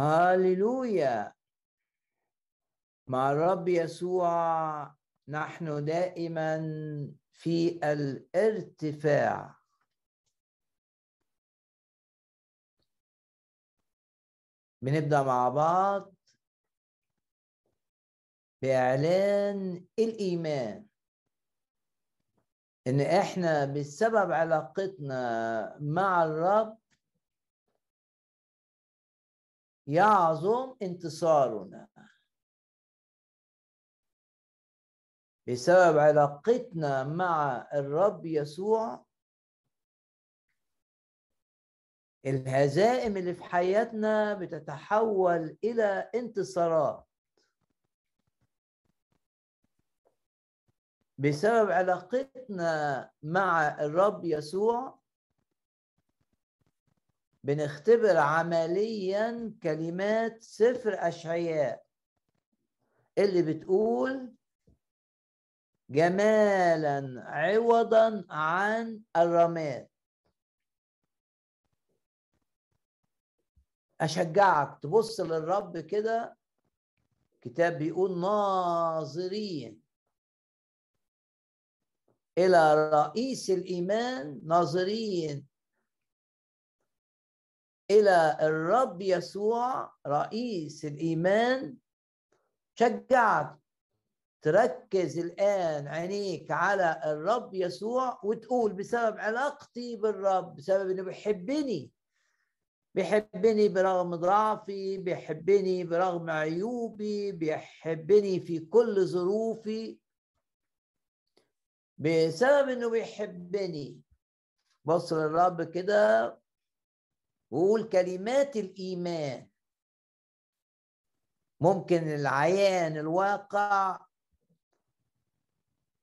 هاليلويا. مع الرب يسوع نحن دائما في الارتفاع. بنبدأ مع بعض بإعلان الإيمان. إن إحنا بسبب علاقتنا مع الرب يعظم انتصارنا. بسبب علاقتنا مع الرب يسوع الهزائم اللي في حياتنا بتتحول إلى انتصارات. بسبب علاقتنا مع الرب يسوع بنختبر عمليا كلمات سفر أشعياء. اللي بتقول جمالا عوضا عن الرماد. أشجعك تبص للرب كده. كتاب بيقول ناظرين. إلى رئيس الإيمان ناظرين. إلى الرب يسوع رئيس الإيمان. شجعك تركز الآن عينيك على الرب يسوع وتقول بسبب علاقتي بالرب بسبب إنه بيحبني. بيحبني برغم ضعفي بيحبني برغم عيوبي بيحبني في كل ظروفي. بسبب إنه بيحبني. بص للرب كده. وقول كلمات الإيمان. ممكن العيان الواقع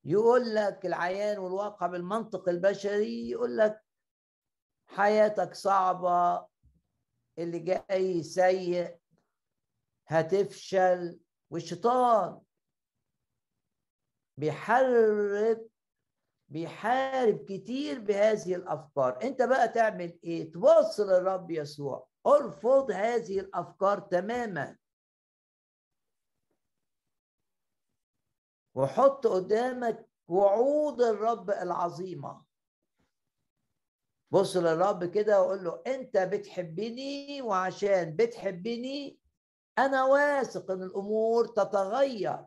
يقول لك العيان والواقع بالمنطق البشري يقول لك حياتك صعبة اللي جاي سيء هتفشل والشيطان بيحرك بيحارب كتير بهذه الأفكار. أنت بقى تعمل إيه؟ تبص للرب يسوع. أرفض هذه الأفكار تماما. وحط قدامك وعود الرب العظيمة. بص للرب كده وقول له أنت بتحبني وعشان بتحبني أنا واثق إن الأمور تتغير.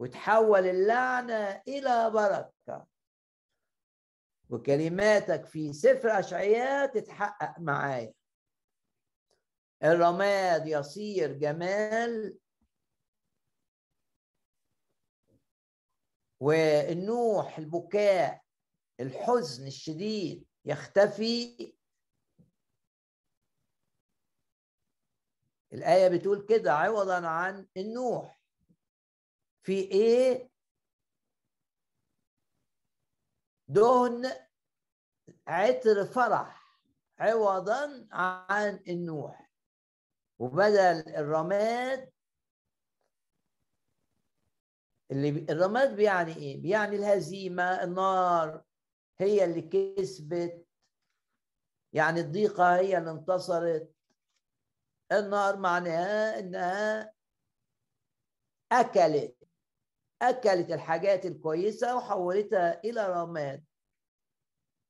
وتحول اللعنة إلى بركة. وكلماتك في سفر أشعياء تتحقق معايا. الرماد يصير جمال. والنوح البكاء الحزن الشديد يختفي. الآية بتقول كده عوضا عن النوح. في إيه? دهن عطر فرح عوضا عن النوح. وبدل الرماد اللي بي... الرماد بيعني إيه؟ بيعني الهزيمة النار هي اللي كسبت. يعني الضيقة هي اللي انتصرت. النار معناها إنها أكلت. أكلت الحاجات الكويسة وحولتها إلى رماد.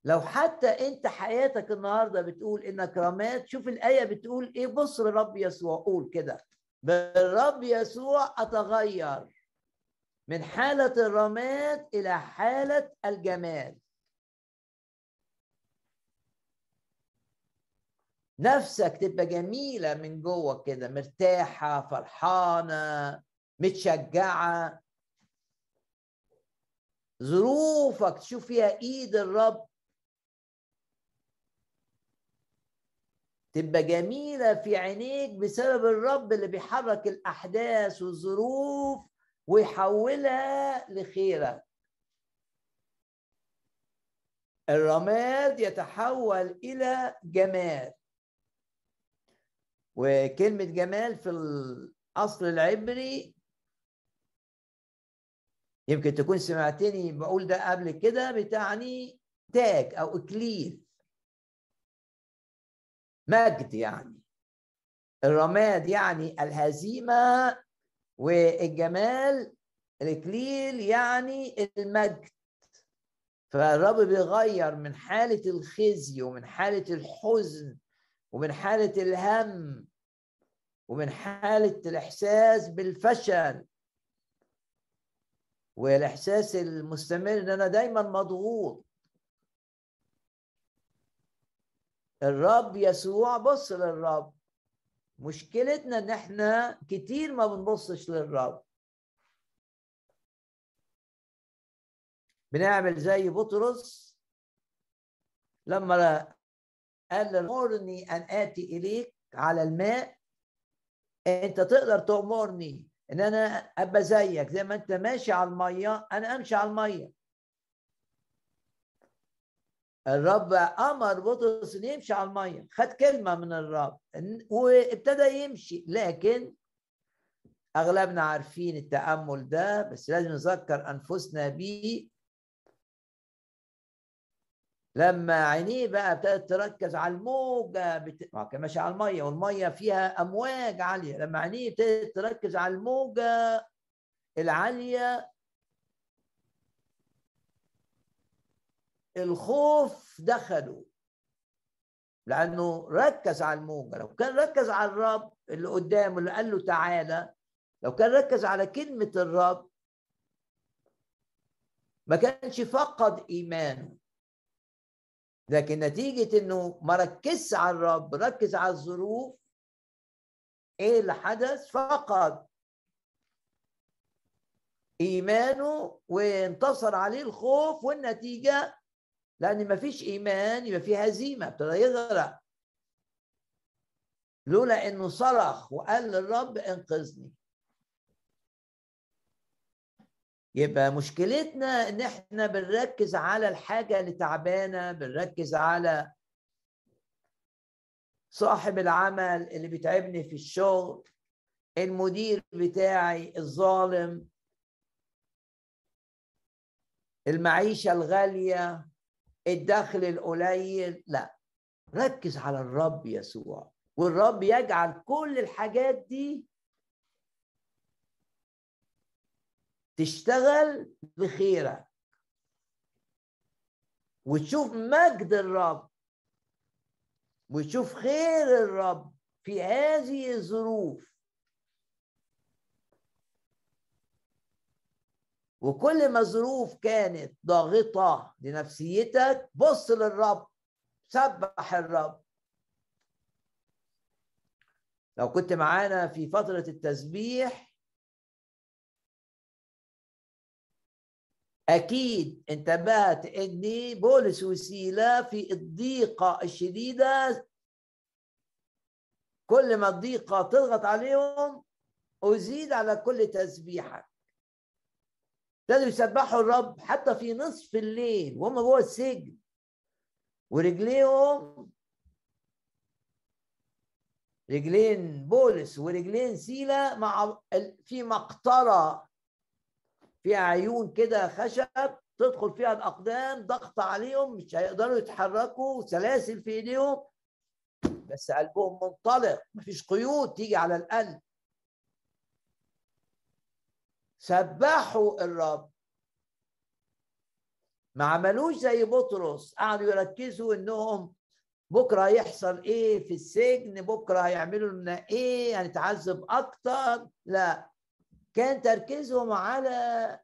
لو حتى أنت حياتك النهارده بتقول إنك رماد شوف الآية بتقول إيه؟ بص للرب يسوع قول كده. بالرب يسوع أتغير من حالة الرماد إلى حالة الجمال نفسك تبقى جميلة من جوه كده مرتاحة فرحانة متشجعة. ظروفك تشوف فيها إيد الرب. تبقى جميلة في عينيك بسبب الرب اللي بيحرك الأحداث والظروف ويحولها لخيرك. الرماد يتحول إلى جمال. وكلمة جمال في الأصل العبري يمكن تكون سمعتني بقول ده قبل كده بتعني تاج أو اكليل مجد يعني. الرماد يعني الهزيمة والجمال الإكليل يعني المجد. فالرب بيغير من حالة الخزي ومن حالة الحزن ومن حالة الهم ومن حالة الإحساس بالفشل. والإحساس المستمر إن أنا دايما مضغوط. الرب يسوع بص للرب. مشكلتنا إن إحنا كتير ما بنبصش للرب. بنعمل زي بطرس. لما قال امرني أن آتي إليك على الماء أنت تقدر تأمرني. إن أنا أبقى زيك زي ما أنت ماشي على المية أنا أمشي على المية. الرب أمر بطرس ان يمشي على المية. خد كلمة من الرب. وابتدى يمشي لكن أغلبنا عارفين التأمل ده بس لازم نذكر أنفسنا بيه. لما عينيه بقى ابتدت تركز على الموجة بت... كان ماشي على المية والمية فيها أمواج عالية. لما عينيه ابتدت تركز على الموجة العالية الخوف دخله. لأنه ركز على الموجة. لو كان ركز على الرب اللي قدامه اللي قال له تعالى لو كان ركز على كلمة الرب ما كانش فقد إيمانه. لكن نتيجة إنه ما ركزش على الرب ركز على الظروف إيه اللي حدث؟ فقد إيمانه وانتصر عليه الخوف والنتيجة لأن ما فيش إيمان يبقى في هزيمة ابتدى يغرق. لولا إنه صرخ وقال للرب إنقذني. يبقى مشكلتنا إن إحنا بنركز على الحاجة اللي تعبانة بنركز على صاحب العمل اللي بيتعبني في الشغل المدير بتاعي الظالم المعيشة الغالية الدخل القليل. لا ركز على الرب يسوع والرب يجعل كل الحاجات دي تشتغل بخيرك. وتشوف مجد الرب. وتشوف خير الرب في هذه الظروف. وكل ما الظروف كانت ضاغطة لنفسيتك بص للرب سبح الرب. لو كنت معانا في فترة التسبيح أكيد انتبهت إن بولس وسيلة في الضيقة الشديدة. كل ما الضيقة تضغط عليهم أزيد على كل تسبيحك ابتدوا يسبحوا الرب حتى في نصف الليل وهم جوه السجن. ورجليهم رجلين بولس ورجلين سيلا مع في مقطرة فيها عيون كده خشب تدخل فيها الأقدام ضغط عليهم مش هيقدروا يتحركوا سلاسل في إيديهم. بس قلبهم منطلق مفيش قيود تيجي على القلب. سبحوا الرب. ما عملوش زي بطرس. قعدوا يركزوا إنهم بكرة هيحصل إيه في السجن بكرة هيعملوا لنا إيه هنتعذب أكتر؟ لا. كان تركيزهم على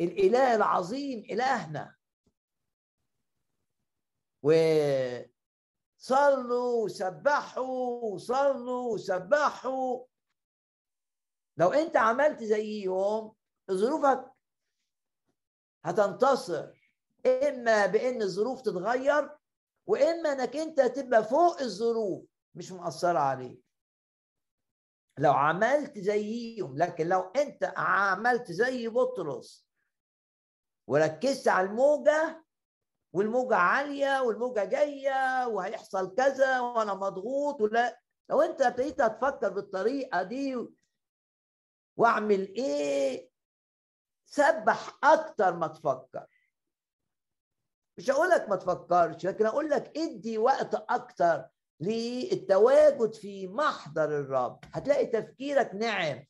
الإله العظيم إلهنا. وصلوا وسبحوا وصلوا وسبحوا لو أنت عملت زيهم ظروفك هتنتصر. إما بإن الظروف تتغير وإما إنك أنت تبقى فوق الظروف مش مؤثره عليك. لو عملت زيهم لكن لو أنت عملت زي بطرس وركزت على الموجة والموجة عالية والموجة جاية وهيحصل كذا وأنا مضغوط ولا لو أنت ابتديت تفكر بالطريقة دي وأعمل إيه سبح أكتر ما تفكر. مش هقول لك ما تفكرش لكن أقول لك ادي وقت أكتر للتواجد في محضر الرب. هتلاقي تفكيرك نعم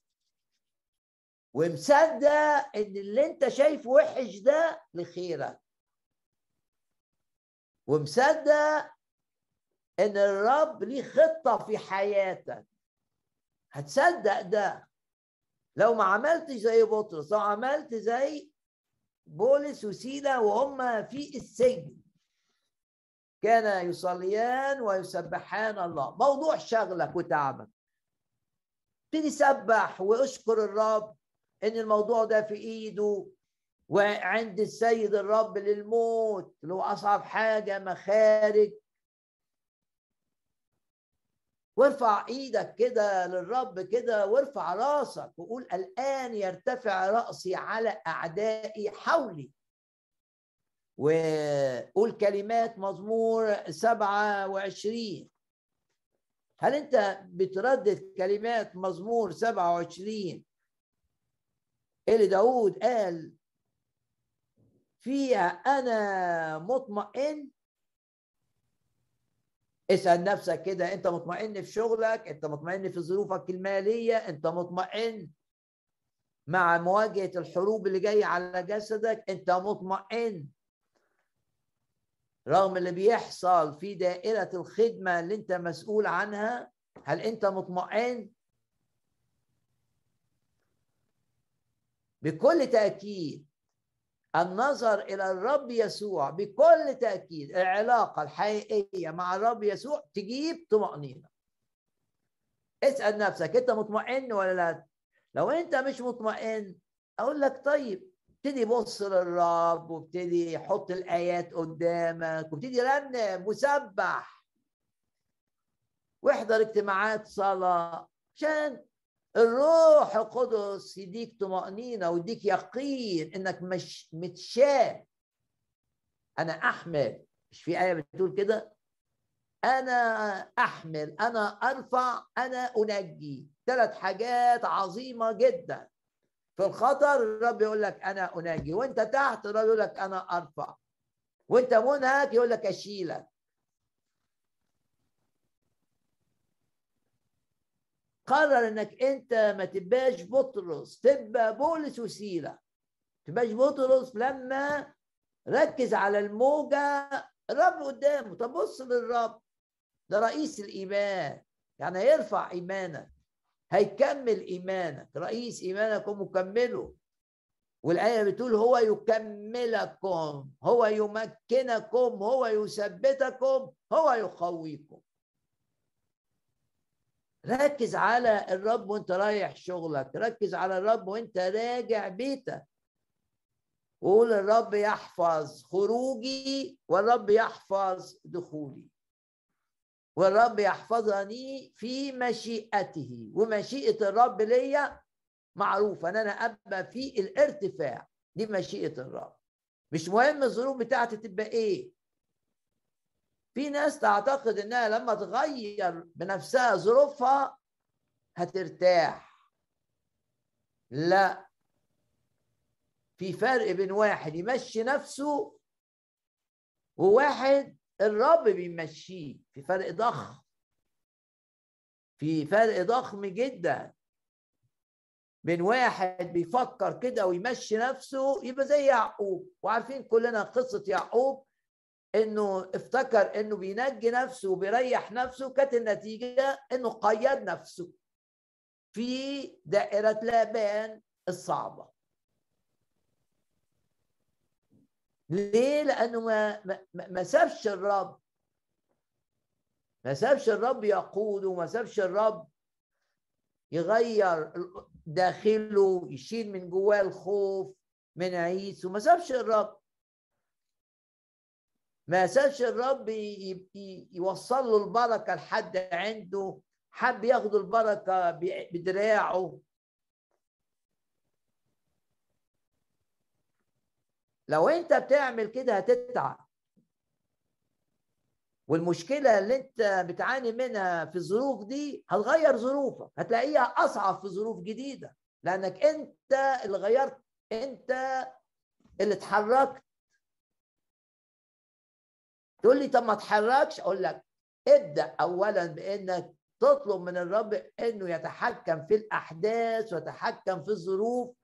ومصدق إن اللي أنت شايفه وحش ده لخيرك. ومصدق إن الرب ليه خطة في حياتك. هتصدق ده. لو ما عملتش زي بطرس لو عملت زي بولس وسيلا وهم في السجن كان يصليان ويسبحان الله. موضوع شغلك وتعبك. ابتدي سبح واشكر الرب إن الموضوع ده في إيده وعند السيد الرب للموت هو أصعب حاجة مخارج. وارفع إيدك كده للرب كده وارفع راسك وقول الآن يرتفع رأسي على أعدائي حولي. وقول كلمات مزمور 27 هل انت بتردد كلمات مزمور 27 اللي داود قال فيها أنا مطمئن؟ اسأل نفسك كده أنت مطمئن في شغلك؟ أنت مطمئن في ظروفك المالية؟ أنت مطمئن مع مواجهة الحروب اللي جاية على جسدك؟ أنت مطمئن؟ رغم اللي بيحصل في دائرة الخدمة اللي انت مسؤول عنها هل انت مطمئن؟ بكل تأكيد النظر إلى الرب يسوع بكل تأكيد العلاقة الحقيقية مع الرب يسوع تجيب طمأنينة. اسأل نفسك انت مطمئن ولا لا؟ لو انت مش مطمئن أقول لك طيب ابتدي بص للرب وابتدي حط الآيات قدامك وابتدي رنم وسبح واحضر اجتماعات صلاة عشان الروح القدس يديك طمأنينة ويديك يقين إنك مش متشاف. أنا أحمل. مش في آية بتقول كده؟ أنا أحمل أنا أرفع أنا أنجي. ثلاث حاجات عظيمة جدا. في الخطر الرب يقول لك أنا انجي وأنت تحت الرب يقول لك أنا أرفع وأنت منهك يقول لك أشيلك. قرر إنك أنت ما تبقاش بطرس تبقى بولس وسيلة. تبقاش بطرس لما ركز على الموجة الرب قدامه. طب بص للرب ده رئيس الإيمان يعني هيرفع إيمانك. هيكمل إيمانك. رئيس ايمانك ومكمله والآية بتقول هو يكملكم هو يمكنكم هو يثبتكم هو يقويكم. ركز على الرب وانت رايح شغلك. ركز على الرب وانت راجع بيتك. وقول الرب يحفظ خروجي والرب يحفظ دخولي. والرب يحفظني في مشيئته ومشيئة الرب ليا معروفة إن أنا أبقى في الارتفاع. دي مشيئة الرب. مش مهم الظروف بتاعتي تبقى إيه. في ناس تعتقد إنها لما تغير بنفسها ظروفها هترتاح. لا. في فرق بين واحد يمشي نفسه وواحد الرب بيمشيه في فرق ضخم. في فرق ضخم جدا. بين واحد بيفكر كده ويمشي نفسه يبقى زي يعقوب. وعارفين كلنا قصة يعقوب؟ إنه افتكر إنه بينجي نفسه وبيريح نفسه. كانت النتيجة إنه قيد نفسه في دائرة لابان الصعبة. ليه؟ لأنه ما ما, ما سابش الرب. ما سابش الرب يقوده وما سابش الرب يغير داخله يشيل من جواه الخوف من عيسو. ما سابش الرب. ما سابش الرب يوصل له البركة لحد عنده. حب ياخد البركة بدراعه. لو انت بتعمل كده هتتعب. والمشكلة اللي انت بتعاني منها في الظروف دي هتغير ظروفك هتلاقيها أصعب في ظروف جديدة لأنك انت اللي غيرت انت اللي اتحركت. تقول لي طب ما اتحركش؟ أقول لك ابدأ اولا بإنك تطلب من الرب إنه يتحكم في الأحداث ويتحكم في الظروف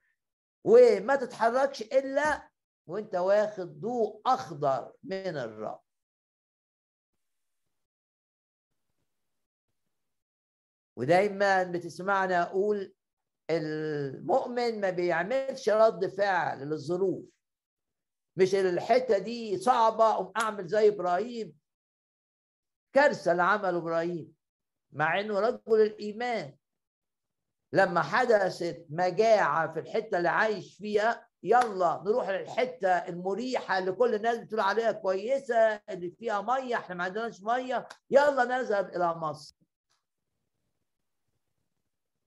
وما تتحركش إلا وانت واخد ضوء أخضر من الرب ودايما بتسمعنا أقول المؤمن ما بيعملش رد فعل للظروف. مش الحتة دي صعبة أقوم أعمل زي إبراهيم. كارثة اللي عمله إبراهيم مع إنه رجل الإيمان. لما حدثت مجاعة في الحتة اللي عايش فيها يلا نروح للحته المريحة اللي كل الناس بتقول عليها كويسة اللي فيها مية إحنا ما عندناش مية. يلا نذهب إلى مصر.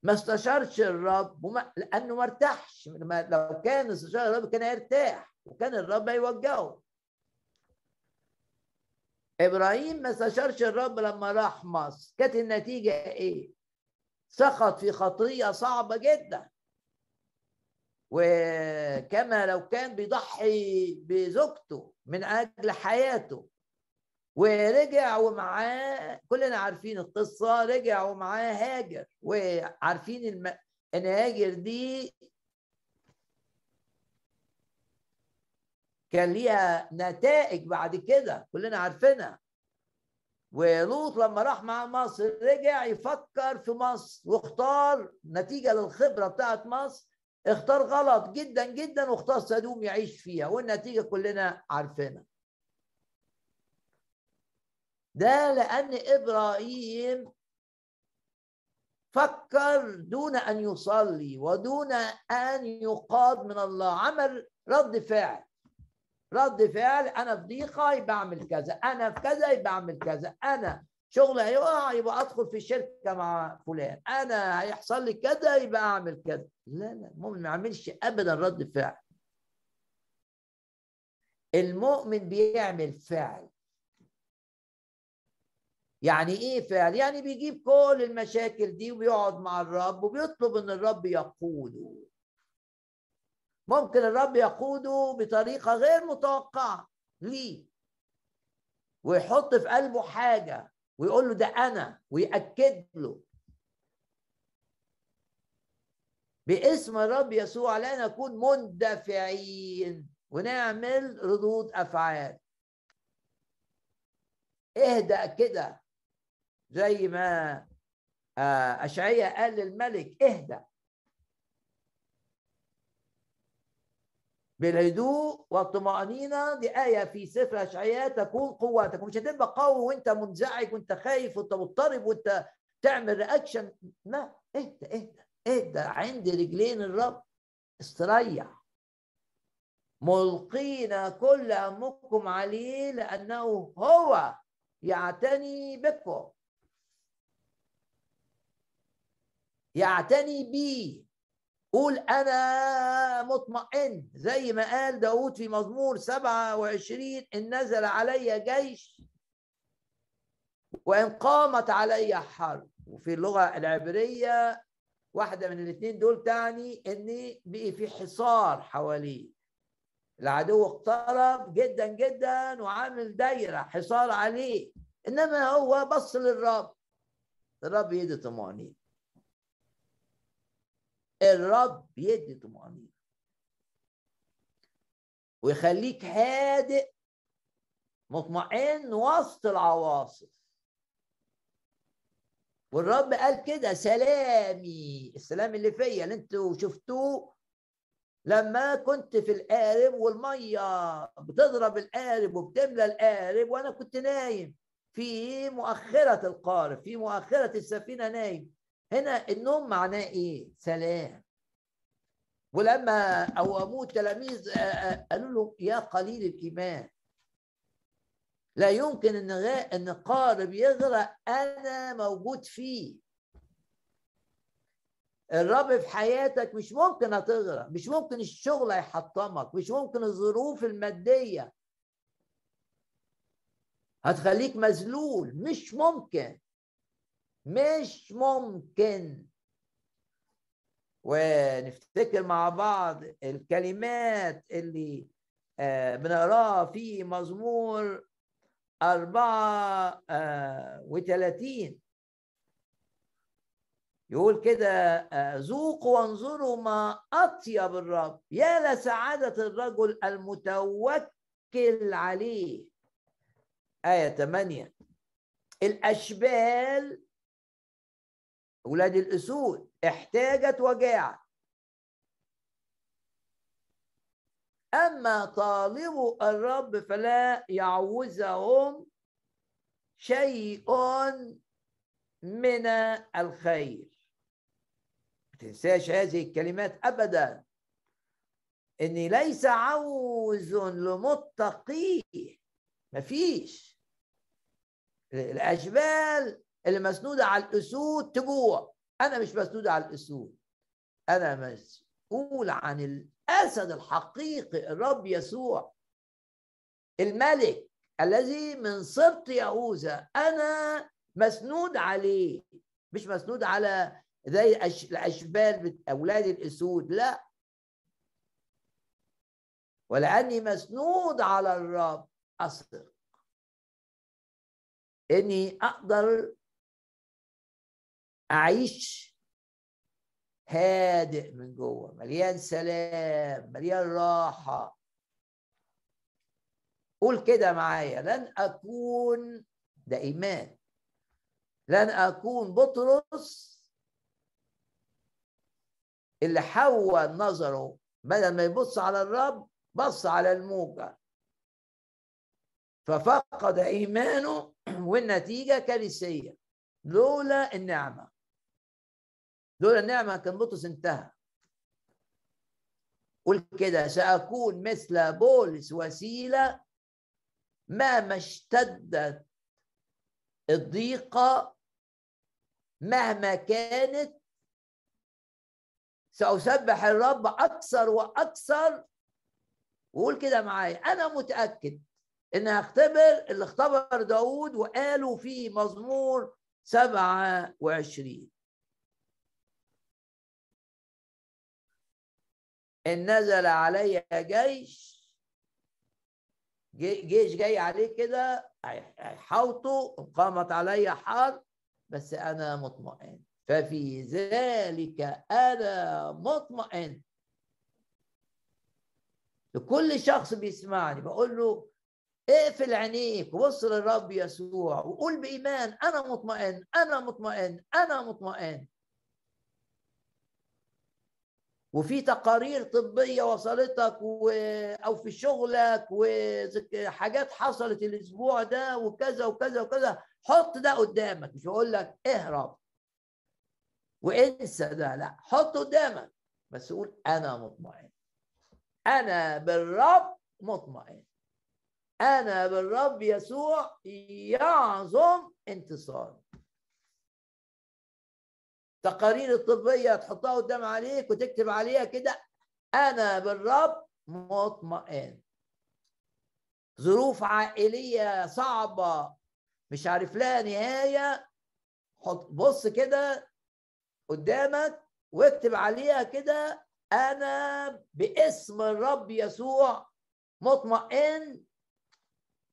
ما استشارش الرب وما لأنه ما ارتاحش. لو كان استشار الرب كان هيرتاح وكان الرب هيوجهه. إبراهيم ما استشارش الرب لما راح مصر. كانت النتيجة إيه؟ سقط في خطية صعبة جدا. وكما لو كان بيضحي بزوجته من أجل حياته ورجع ومعاه كلنا عارفين القصة رجع ومعاه هاجر وعارفين الم... إن هاجر دي كان ليها نتائج بعد كده كلنا عارفينها. ولوط لما راح مع مصر رجع يفكر في مصر واختار نتيجة للخبرة بتاعت مصر اختار غلط جدا جدا واختار سدوم يعيش فيها والنتيجة كلنا عارفينها. ده لأن إبراهيم فكر دون أن يصلي ودون أن يقاد من الله. عمل رد فعل. رد فعل أنا في ضيقه يبقى أعمل كذا أنا في كذا يبقى أعمل كذا أنا شغل هيقع يبقى أدخل في شركة مع فلان. أنا هيحصل لي كذا يبقى أعمل كذا. لا لا المؤمن ما يعملش ابدا رد فعل. المؤمن بيعمل فعل. يعني إيه فعل؟ يعني بيجيب كل المشاكل دي وبيقعد مع الرب وبيطلب إن الرب يقوده. ممكن الرب يقوده بطريقة غير متوقعة. ليه؟ ويحط في قلبه حاجة. ويقول له ده أنا ويأكد له. باسم الرب يسوع لا نكون مندفعين ونعمل ردود أفعال. اهدأ كده زي ما آه، أشعية قال للملك اهدأ. بالهدوء والطمأنينة دي آية في سفر أشعياء تكون قوتك مش هتبقى قوي وأنت منزعج وأنت خايف وأنت مضطرب وأنت تعمل رياكشن لا اهدى اهدى اهدى. عند رجلين الرب استريح. ملقين كل همكم عليه لأنه هو يعتني بكم. يعتني بي. قول أنا مطمئن زي ما قال داود في مزمور 27 إن نزل علي جيش وإن قامت علي حرب. وفي اللغة العبرية واحدة من الاثنين دول تعني إن بقي في حصار حواليه. العدو اقترب جدا جدا وعامل دايرة حصار عليه إنما هو بص للرب. الرب يدي طمأنينة. الرب يدي طمأنينة. ويخليك هادئ مطمئن وسط العواصف. والرب قال كده سلامي السلام اللي فيا اللي أنتوا شفتوه لما كنت في القارب والمية بتضرب القارب وبتملى القارب وأنا كنت نايم في مؤخرة القارب في مؤخرة السفينة نايم. هنا النوم معناه إيه؟ سلام. ولما قوموه التلاميذ آه، آه، قالوا له يا قليل الايمان لا يمكن إن إن قارب يغرق أنا موجود فيه. الرب في حياتك مش ممكن هتغرق مش ممكن الشغل هيحطمك مش ممكن الظروف المادية هتخليك مذلول مش ممكن. مش ممكن. ونفتكر مع بعض الكلمات اللي آه، بنقراها في مزمور أربعة آه، وثلاثين يقول كده آه، ذوقوا وانظروا ما أطيب الرب. يا لسعادة الرجل المتوكل عليه. آية 8 الأشبال أولاد الأسود احتاجت وجاعت. أما طالبوا الرب فلا يعوزهم شيء من الخير. ما تنساش هذه الكلمات أبدا. إن ليس عوز لمتقيه. مفيش. الأشبال اللي مسنودة على الأسود تجوع أنا مش مسنودة على الأسود. أنا مسؤول عن الأسد الحقيقي الرب يسوع. الملك الذي من صرت يهوذا أنا مسنود عليه. مش مسنود على زي الأشبال أولاد الأسود لا. ولأني مسنود على الرب أثق إني أقدر أعيش هادئ من جوه مليان سلام مليان راحة. قول كده معايا لن أكون ده إيمان لن أكون بطرس اللي حول نظره بدل ما يبص على الرب بص على الموجة. ففقد إيمانه والنتيجة كارثية. لولا النعمة. لولا النعمة كان بطرس انتهى. قل كده سأكون مثل بولس وسيلة مهما اشتدت الضيقة مهما كانت سأسبح الرب أكثر وأكثر. وقول كده معايا أنا متأكد إن هختبر اللي اختبر داود وقالوا في مزمور سبعة وعشرين. إن نزل علي جيش جيش جاي عليه كده هيحوطه قامت علي حرب بس أنا مطمئن. ففي ذلك أنا مطمئن. لكل شخص بيسمعني بقول له اقفل عينيك وبص للرب يسوع وقول بإيمان أنا مطمئن أنا مطمئن أنا مطمئن. وفي تقارير طبية وصلتك و... أو في شغلك وحاجات حصلت الأسبوع ده وكذا وكذا وكذا حط ده قدامك. مش بقول لك اهرب وانسى ده لا حط قدامك. بس قول أنا مطمئن. أنا بالرب مطمئن. أنا بالرب يسوع يعظم انتصار. تقارير الطبية تحطها قدام عليك وتكتب عليها كده. أنا بالرب مطمئن. ظروف عائلية صعبة مش عارف لها نهاية. حط بص كده قدامك واكتب عليها كده. أنا باسم الرب يسوع مطمئن.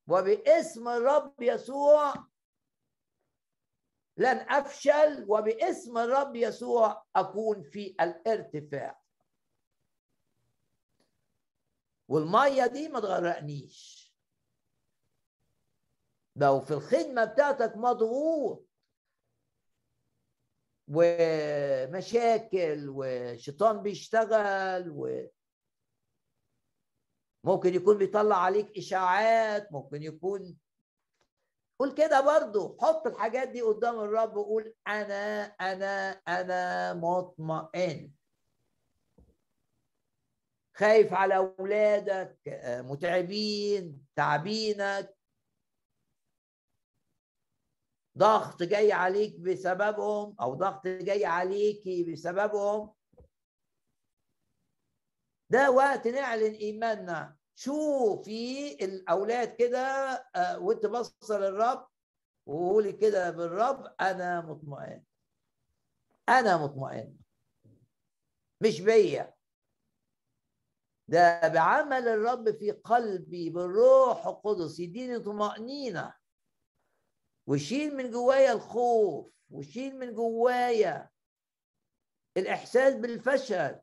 وباسم الرب يسوع لن أفشل وباسم الرب يسوع أكون في الارتفاع. والمية دي ما تغرقنيش. لو في الخدمة بتاعتك مضغوط ومشاكل وشيطان بيشتغل و ممكن يكون بيطلع عليك إشاعات ممكن يكون قول كده برضو حط الحاجات دي قدام الرب وقول أنا أنا أنا مطمئن. خايف على أولادك متعبين تعبينك. ضغط جاي عليك بسببهم أو ضغط جاي عليكي بسببهم. ده وقت نعلن إيماننا. شوفي الأولاد كده وانت باصه للرب وقولي كده بالرب أنا مطمئن. أنا مطمئن. مش بيا. ده بعمل الرب في قلبي بالروح القدس يديني طمأنينة. ويشيل من جوايا الخوف ويشيل من جوايا الإحساس بالفشل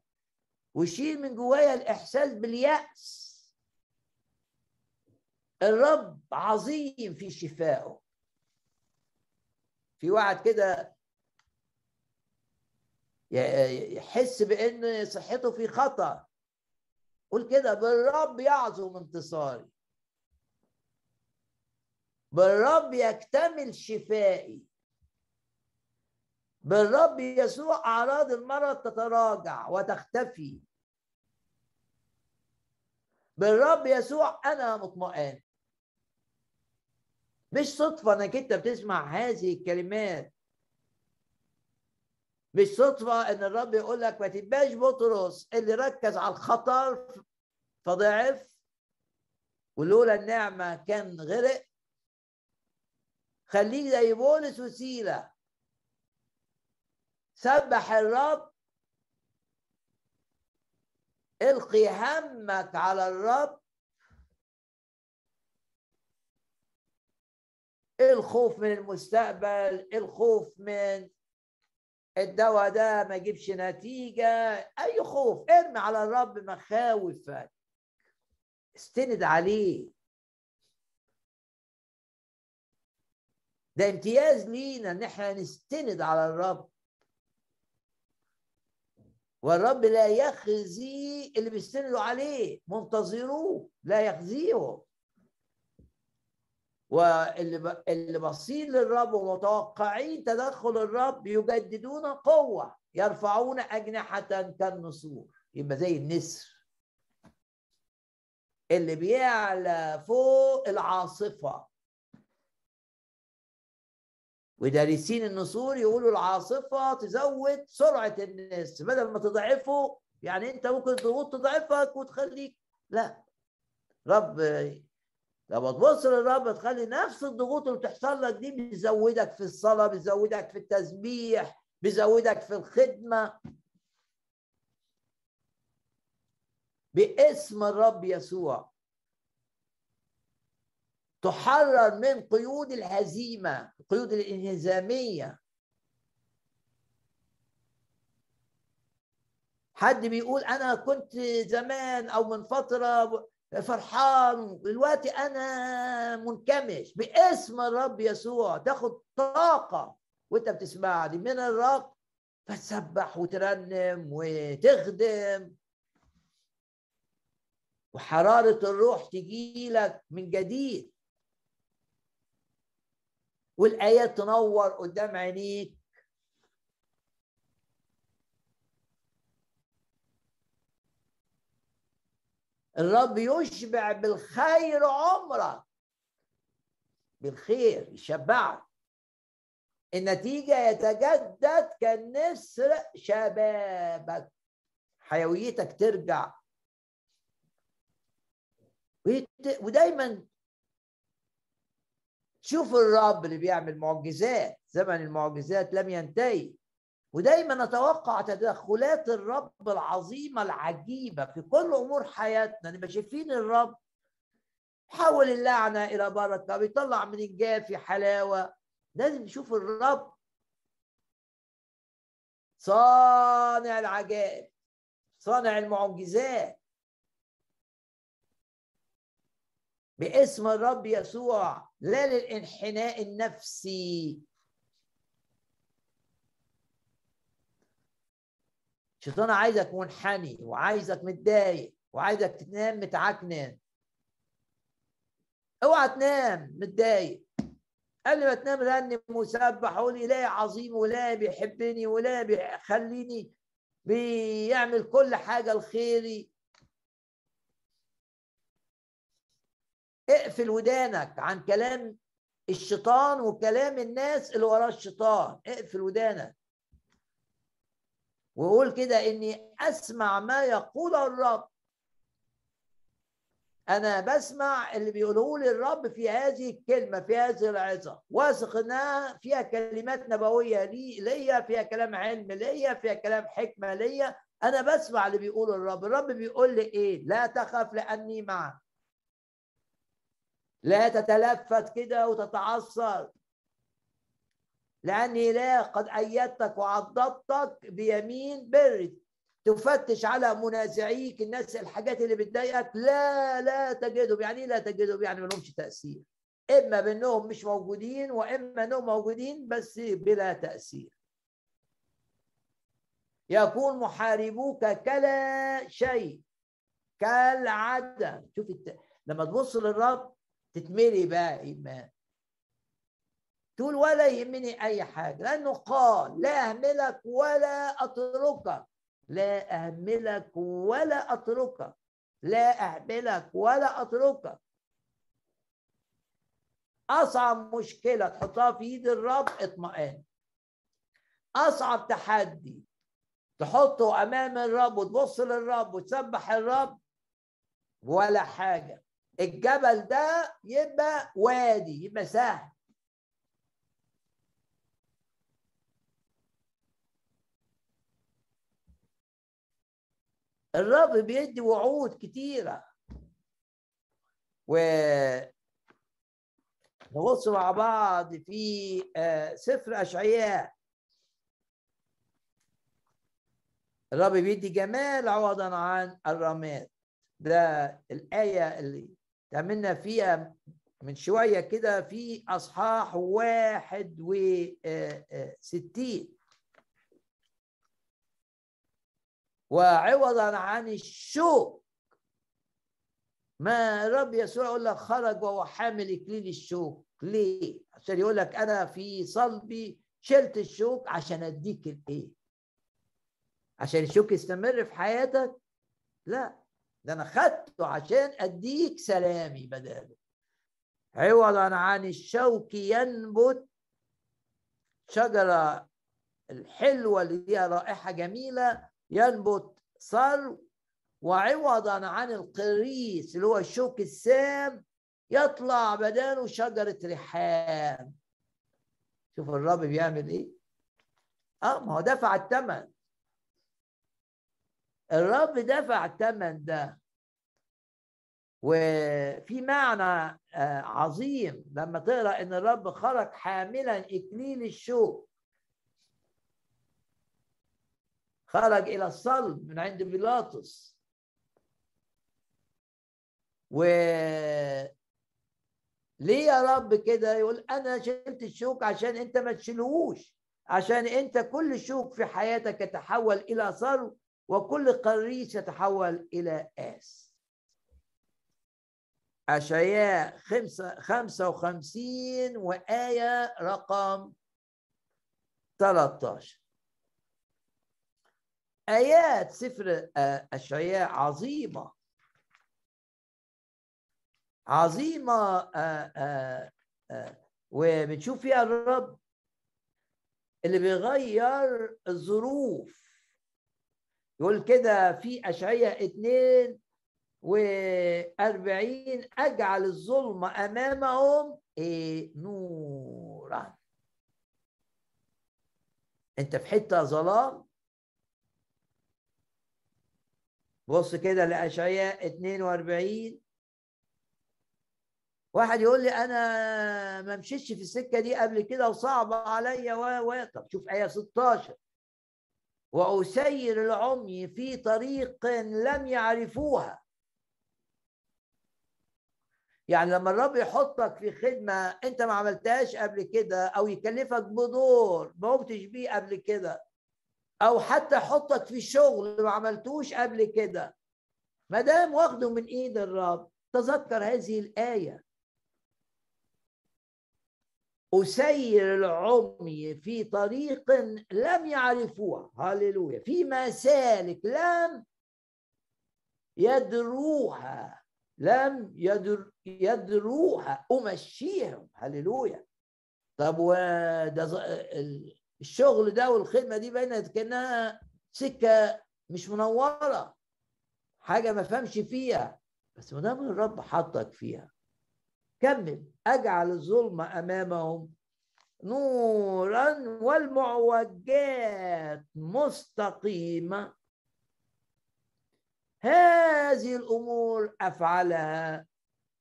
ويشيل من جوايا الإحساس باليأس. الرب عظيم في شفائه. في واحد كده يحس بإن صحته في خطر. قول كده بالرب يعظم انتصاري. بالرب يكتمل شفائي. بالرب يسوع أعراض المرض تتراجع وتختفي. بالرب يسوع أنا مطمئن. مش صدفة إنك أنت بتسمع هذه الكلمات. مش صدفة إن الرب يقول لك ما تبقاش بطرس اللي ركز على الخطر فضعف. ولولا النعمة كان غرق. خليك زي بولس وسيله سبح الرب. القي همك على الرب. الخوف من المستقبل الخوف من الدواء ده ما يجيبش نتيجة. أي خوف ارمي على الرب مخاوفك. استند عليه. ده امتياز لينا إن إحنا نستند على الرب. والرب لا يخزي اللي بيستندوا عليه. منتظروه لا يخزيهم. واللي اللي باصين للرب ومتوقعين تدخل الرب يجددون قوة يرفعون أجنحة كالنسور. يبقى زي النسر. اللي بيعلى فوق العاصفة. ودارسين النسور يقولوا العاصفة تزود سرعة النسر. بدل ما تضعفه يعني أنت ممكن تضعفك وتخليك لا. رب لما تبص للرب تخلي نفس الضغوط اللي بتحصل لك دي بيزودك في الصلاة بيزودك في التسبيح بيزودك في الخدمة. باسم الرب يسوع. تحرر من قيود الهزيمة القيود الانهزامية. حد بيقول أنا كنت زمان أو من فترة فرحان دلوقتي أنا منكمش باسم الرب يسوع. تاخد طاقة وأنت بتسمعني من الرب فتسبح وترنم وتخدم. وحرارة الروح تجي لك من جديد. والآيات تنور قدام عينيك. الرب يشبع بالخير عمرك. بالخير يشبعك. النتيجة يتجدد كالنسر شبابك. حيويتك ترجع. ودايما شوف الرب اللي بيعمل معجزات. زمن المعجزات لم ينتهي. ودايما نتوقع تدخلات الرب العظيمة العجيبة في كل أمور حياتنا. نبقى شايفين الرب حول اللعنة إلى بركة بيطلع من الجافي حلاوة. لازم نشوف الرب صانع العجائب صانع المعجزات. باسم الرب يسوع لا للانحناء النفسي الشيطان عايزك منحني وعايزك متضايق وعايزك تنام متعكنن اوعى تنام متضايق. قبل ما تنام رنم وسبح قول إلهي عظيم ولا بيحبني ولا بيخليني بيعمل كل حاجة لخيري. اقفل ودانك عن كلام الشيطان وكلام الناس اللي وراه الشيطان. اقفل ودانك. وقول كده إني أسمع ما يقول الرب. أنا بسمع اللي بيقوله لي الرب في هذه الكلمة في هذه العظة. واثق انها فيها كلمات نبوية لي ليا فيها كلام علم ليا فيها كلام حكمة ليا. أنا بسمع اللي بيقوله الرب. الرب بيقول لي إيه؟ لا تخف لأني معك. لا تتلفت كده وتتعصر لأني لا قد أيدتك وعضدتك بيمين بري. تفتش على منازعيك الناس الحاجات اللي بتضايقك. لا لا تجدهم يعني لا تجدهم؟ يعني ما لهمش تأثير. إما بأنهم مش موجودين وإما إنهم موجودين بس بلا تأثير. يكون محاربوك كلا شيء كالعدم شوف الت... لما تبص للرب تتملي بقى إيمان. تقول ولا يهمني أي حاجة لأنه قال لا أهملك ولا أتركك لا أهملك ولا أتركك لا أهملك ولا أتركك. أصعب مشكلة تحطها في إيد الرب اطمئن. أصعب تحدي تحطه أمام الرب وتبص للرب وتسبح الرب ولا حاجة. الجبل ده يبقى وادي يبقى سهل. الرب بيدي وعود كتيرة. و نبص مع بعض في آه، سفر أشعياء. الرب بيدي جمال عوضا عن الرماد. ده الآية اللي تعملنا فيها من شوية كده في أصحاح واحد وستين وعوضا عن الشوك ما الرب يسوع يقول لك خرج وهو حامل إكليل الشوك ليه؟ عشان يقول لك أنا في صلبي شلت الشوك عشان أديك الإيه؟ عشان الشوك يستمر في حياتك؟ لا ده أنا خدته عشان أديك سلامي بداله عوضا عن الشوك ينبت شجرة الحلوة اللي ليها رائحة جميلة ينبت ثرو وعوضا عن القريس اللي هو الشوك السام يطلع بداله شجرة ريحان. شوف الرب بيعمل إيه؟ آه ما هو دفع الثمن الرب دفع الثمن ده. وفي معنى آه، عظيم لما تقرأ إن الرب خرج حاملا إكليل الشوك. خرج إلى الصلب من عند بيلاطس. و ليه يا رب كده؟ يقول أنا شلت الشوك عشان أنت ما تشيلهوش عشان أنت كل شوك في حياتك يتحول إلى ثرو وكل قريش يتحول إلى آس. أشعياء خمسة, خمسة وخمسين وآية رقم 13 آيات سفر أشعياء عظيمة. عظيمة آآ آآ آآ وبنشوف فيها الرب اللي بيغير الظروف. يقول كده في أشعية اتنين وأربعين أجعل الظلم أمامهم إيه نورا. أنت في حتة ظلام؟ بص كده لأشعياء 42 واحد يقول لي أنا ما مشيتش في السكة دي قبل كده وصعبه عليا و طب شوف إيه 16 وأسير العمي في طريق لم يعرفوها. يعني لما الرب يحطك في خدمة أنت ما عملتهاش قبل كده أو يكلفك بدور ما قمتش بيه قبل كده أو حتى يحطك في شغل ما عملتوش قبل كده. ما دام واخده من إيد الرب تذكر هذه الآية. أسير العمي في طريق لم يعرفوها هللويا. في مسالك لم يدروها. لم يدر يدروها. أمشيهم. هللويا. طب وده الشغل ده والخدمة دي بينت كأنها سكة مش منورة حاجة ما فهمش فيها. بس ما دام الرب حطك فيها كمل. أجعل الظلم أمامهم نورا والمعوجات مستقيمة. هذه الأمور أفعلها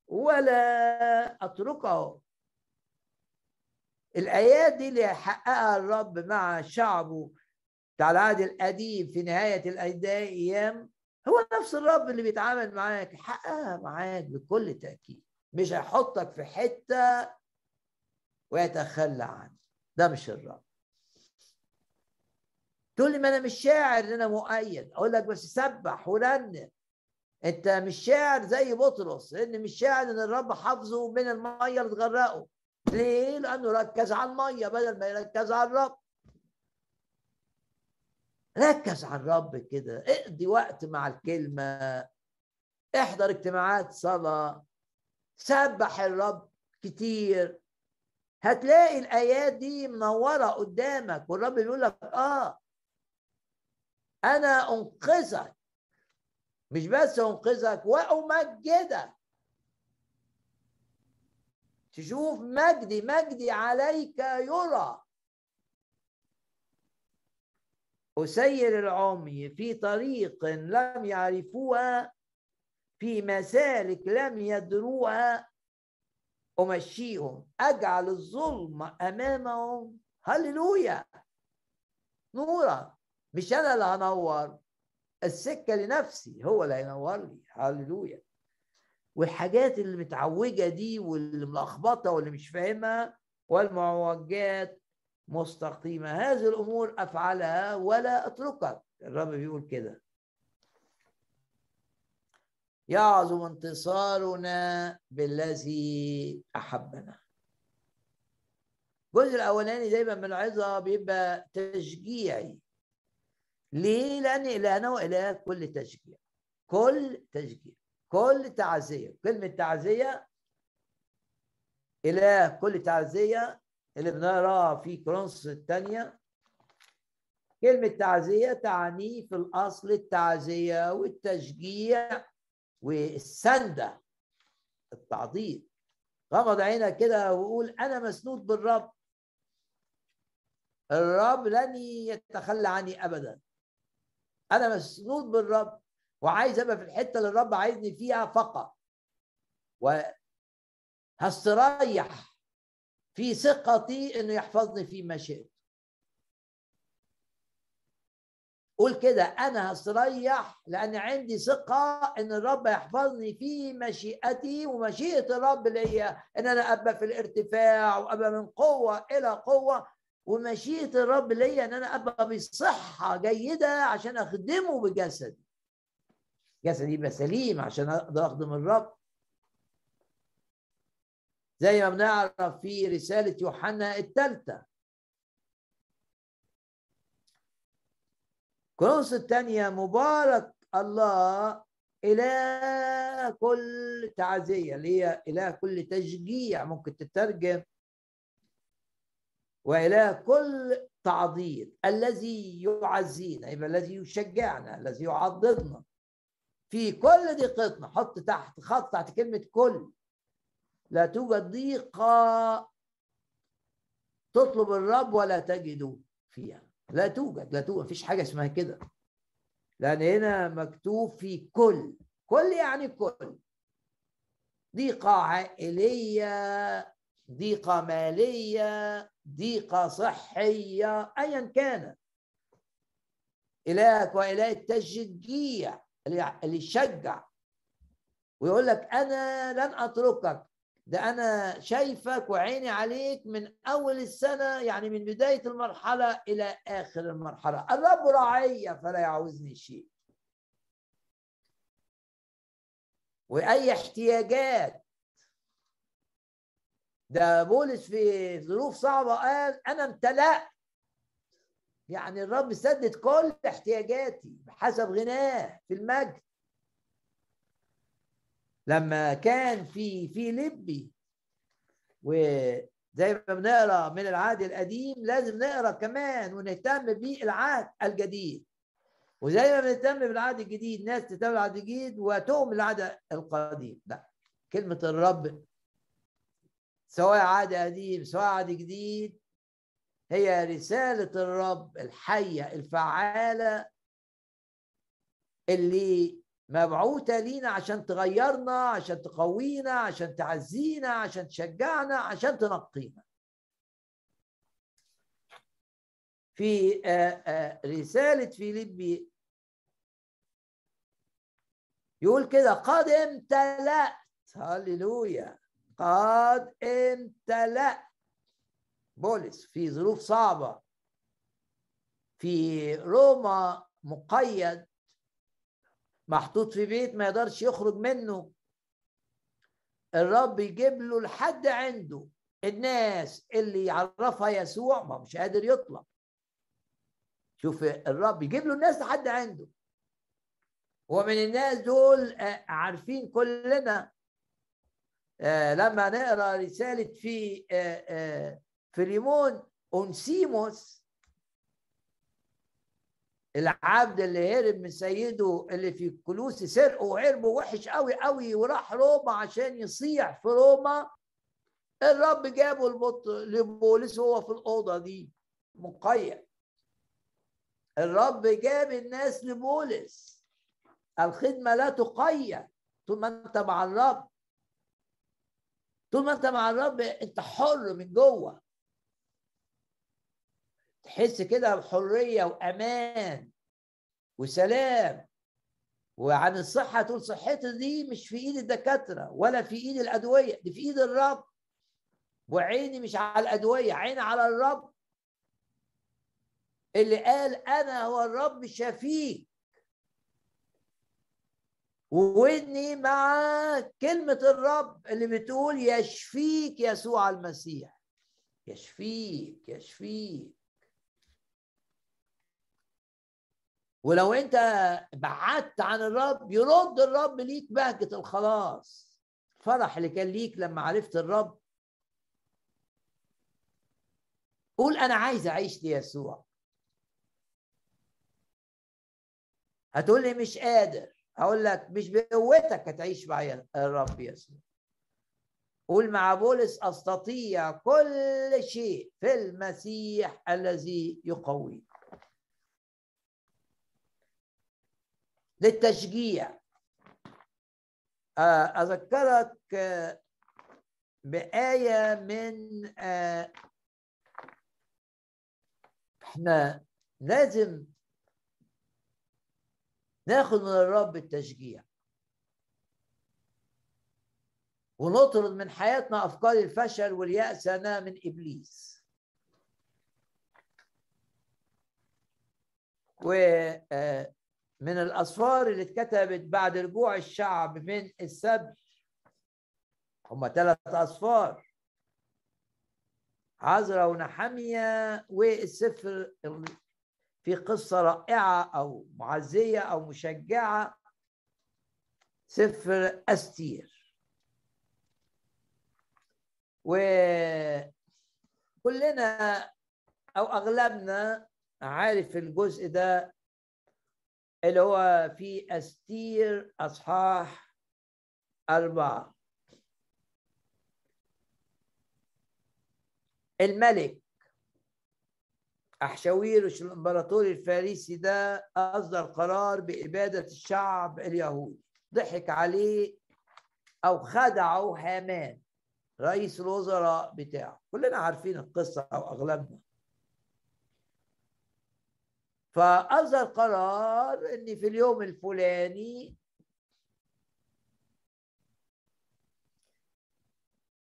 ولا أتركه. الايات دي اللي حققها الرب مع شعبه بتاع العهد القديم في نهاية الأيام هو نفس الرب اللي بيتعامل معاك حققها معاك بكل تأكيد مش هيحطك في حتة ويتخلى عنك ده مش الرب. تقول لي ما أنا مش شاعر إن أنا مؤيد أقول لك بس سبح ورنم أنت مش شاعر زي بطرس إن مش شاعر إن الرب حافظه من المية اللي تغرقه. ليه؟ لأنه ركز على المية بدل ما يركز على الرب. ركز على الرب كده. اقضي وقت مع الكلمة. احضر اجتماعات صلاة. سبح الرب كتير. هتلاقي الآيات دي منورة قدامك والرب بيقول لك آه أنا أنقذك. مش بس أنقذك وأمجدك. تشوف مجدي مجدي عليك يرى. أسير العمي في طريق لم يعرفوها في مسالك لم يدروها. أمشيهم أجعل الظلم أمامهم. هللويا! نورا مش أنا اللي هنور السكة لنفسي هو اللي هينور لي. هللويا! والحاجات اللي متعوجة دي واللي ملخبطة واللي مش فاهمها والمعوجات مستقيمة. هذه الأمور أفعلها ولا أتركك الرب بيقول كده. يعظم انتصارنا بالذي أحبنا. الجزء الأولاني دايما من العظة بيبقى تشجيعي. ليه؟ لأن إلهنا وإله كل تشجيع. كل تشجيع. كل تعزية كلمة تعزية إله كل تعزية اللي بنقراها في كرونس الثانية. كلمة تعزية تعني في الأصل التعزية والتشجيع والسندة التعضيد. غمض عينك كده وقول أنا مسنود بالرب. الرب لن يتخلى عني أبدا. أنا مسنود بالرب. وعايز أبقى في الحتة اللي الرب عايزني فيها فقط. وهستريح في ثقتي إنه يحفظني في مشيئته قول كده أنا هستريح لأن عندي ثقة إن الرب يحفظني في مشيئتي ومشيئة الرب ليا. إن أنا أبقى في الارتفاع وأبقى من قوة إلى قوة ومشيئة الرب ليا إن أنا أبقى بصحة جيدة عشان أخدمه بجسدي. جسدي يبقى سليم عشان أقدر أخدم الرب. زي ما بنعرف في رسالة يوحنا الثالثة. كورنثوس الثانية مبارك الله إله كل تعزية اللي هي إله كل تشجيع ممكن تترجم. وإله كل تعضيد الذي يعزينا يبقى الذي يشجعنا الذي يعضدنا في كل ضيقتنا حط تحت خط تحت كلمة كل. لا توجد ضيقة تطلب الرب ولا تجد فيها. لا توجد لا توجد مفيش حاجة اسمها كده. لأن هنا مكتوب في كل. كل يعني كل. ضيقة عائلية ضيقة مالية ضيقة صحية أيا كان. إلهك وإله التشجيع اللي يشجع ويقول لك أنا لن أتركك ده أنا شايفك وعيني عليك من أول السنة يعني من بداية المرحلة إلى آخر المرحلة. الرب راعي فلا يعوزني شيء. وأي احتياجات. ده بولس في ظروف صعبة قال أنا امتلأت. يعني الرب سدد كل احتياجاتي بحسب غناه في المجد. لما كان في في لبي وزي ما بنقرأ من العهد القديم لازم نقرأ كمان ونهتم بالعهد الجديد. وزي ما بنهتم بالعهد الجديد ناس تهتم بالعهد الجديد وتؤمن بالعهد القديم. لا كلمة الرب سواء عهد قديم سواء عهد جديد هي رسالة الرب الحية الفعالة اللي مبعوثة لينا عشان تغيرنا عشان تقوينا عشان تعزينا عشان تشجعنا عشان تنقينا. في رسالة فيليبي يقول كده قد امتلأت هللويا. قد امتلأت بولس في ظروف صعبة. في روما مقيد محطوط في بيت ما يقدرش يخرج منه. الرب يجيب له لحد عنده. الناس اللي يعرفها يسوع ما مش قادر يطلع. شوف الرب يجيب له الناس لحد عنده. ومن الناس دول آه، عارفين كلنا آه، لما نقرأ رسالة في آه، فيليمون اونسيموس العبد اللي هرب من سيده اللي في كلوس سرقه وهرب وحش قوي قوي وراح روما عشان يصيح في روما الرب جابه لبولس وهو في الاوضه دي مقيد الرب جاب الناس لبولس الخدمه لا تقيد طول ما انت مع الرب طول ما انت مع الرب انت حر من جوه تحس كده بحرية وأمان وسلام. وعن الصحة تقول صحتي دي مش في إيد الدكاترة ولا في إيد الأدوية دي في إيد الرب. وعيني مش على الأدوية عيني على الرب. اللي قال أنا هو الرب شفيك وودني مع كلمة الرب اللي بتقول يشفيك يسوع المسيح. يشفيك يشفيك. ولو انت بعدت عن الرب يرد الرب ليك بهجة الخلاص. الفرح اللي كان ليك لما عرفت الرب. قول أنا عايز أعيش ليسوع. هتقول لي مش قادر. هقول لك مش بقوتك هتعيش مع الرب يسوع. قول مع بولس أستطيع كل شيء في المسيح الذي يقوي للتشجيع. آه، أذكرك آه، بآية من آه، إحنا لازم ناخد من الرب التشجيع. ونطرد من حياتنا أفكار الفشل والياس أنا من إبليس. ومن الاسفار اللي اتكتبت بعد رجوع الشعب من السبي هم ثلاث اسفار عزرا ونحمية والسفر في قصة رائعة أو معزية أو مشجعة. سفر أستير. وكلنا أو أغلبنا عارف الجزء ده اللي هو في أستير أصحاح أربعة. الملك أحشاويرش الإمبراطور الفارسي ده أصدر قرار بإبادة الشعب اليهودي. ضحك عليه أو خدعه هامان رئيس الوزراء بتاعه. كلنا عارفين القصة أو أغلبنا. فأصدر قرار إن في اليوم الفلاني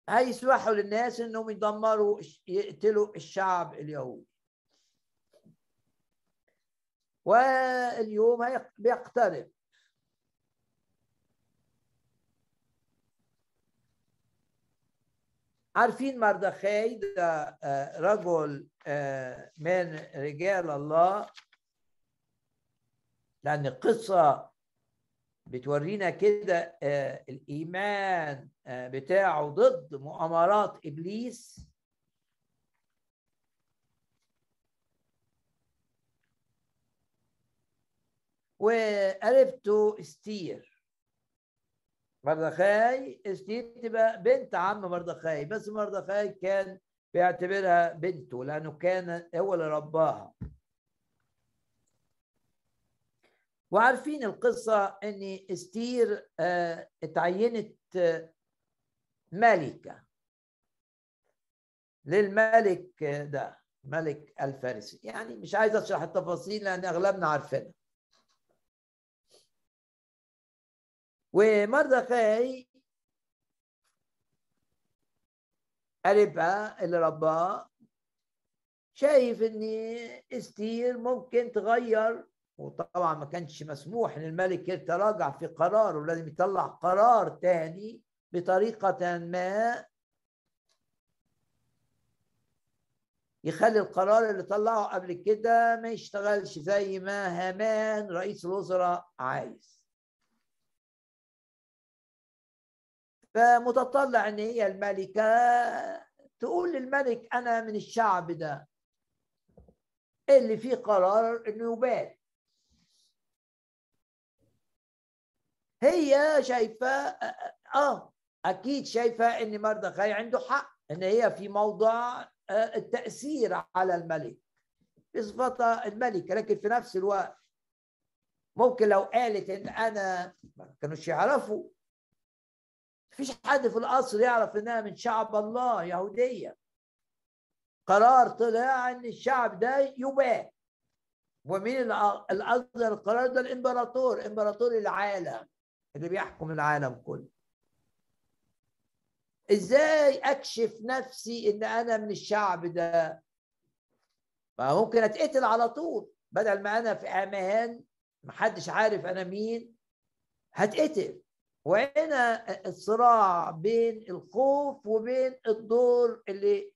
هيسمحوا للناس إنهم يدمروا يقتلوا الشعب اليهودي. واليوم بيقترب. عارفين مردخاي؟ ده آه، رجل آه، من رجال الله. لأن القصة بتورينا كده آه، الإيمان بتاعه ضد مؤامرات إبليس. وعرفته إستير. مردخاي إستير تبقى بنت عم مردخاي بس مردخاي كان بيعتبرها بنته لأنه كان هو اللي رباها. وعارفين القصة إن إستير آه، اتعينت آه، ملكة. للملك ده ملك الفارسي. يعني مش عايز أشرح التفاصيل لأن أغلبنا عارفينها. ومردخاي قريبها اللي رباه شايف إن إستير ممكن تغير وطبعا ما كانش مسموح ان الملك يتراجع في قراره لازم يطلع قرار تاني بطريقة ما يخلي القرار اللي طلعه قبل كده ما يشتغلش زي ما هامان رئيس الوزراء عايز. فمتطلع إن هي الملكة تقول للملك أنا من الشعب ده اللي فيه قرار إنه يبات. هي شايفة آه أكيد شايفة إن مردخاي عنده حق إن هي في موضع آه، التأثير على الملك بصفتها الملكه لكن في نفس الوقت ممكن لو قالت إن أنا ما كانوش يعرفوا. مفيش حد في القصر يعرف إنها من شعب الله يهودية. قرار طلع إن الشعب ده يبات ومين اللي اصدر القرار ده؟ الإمبراطور إمبراطور العالم. اللي بيحكم العالم كله. إزاي أكشف نفسي إن أنا من الشعب ده؟ فممكن أتقتل على طول. بدل ما أنا في أمان محدش عارف أنا مين هتقتل. وهنا الصراع بين الخوف وبين الدور اللي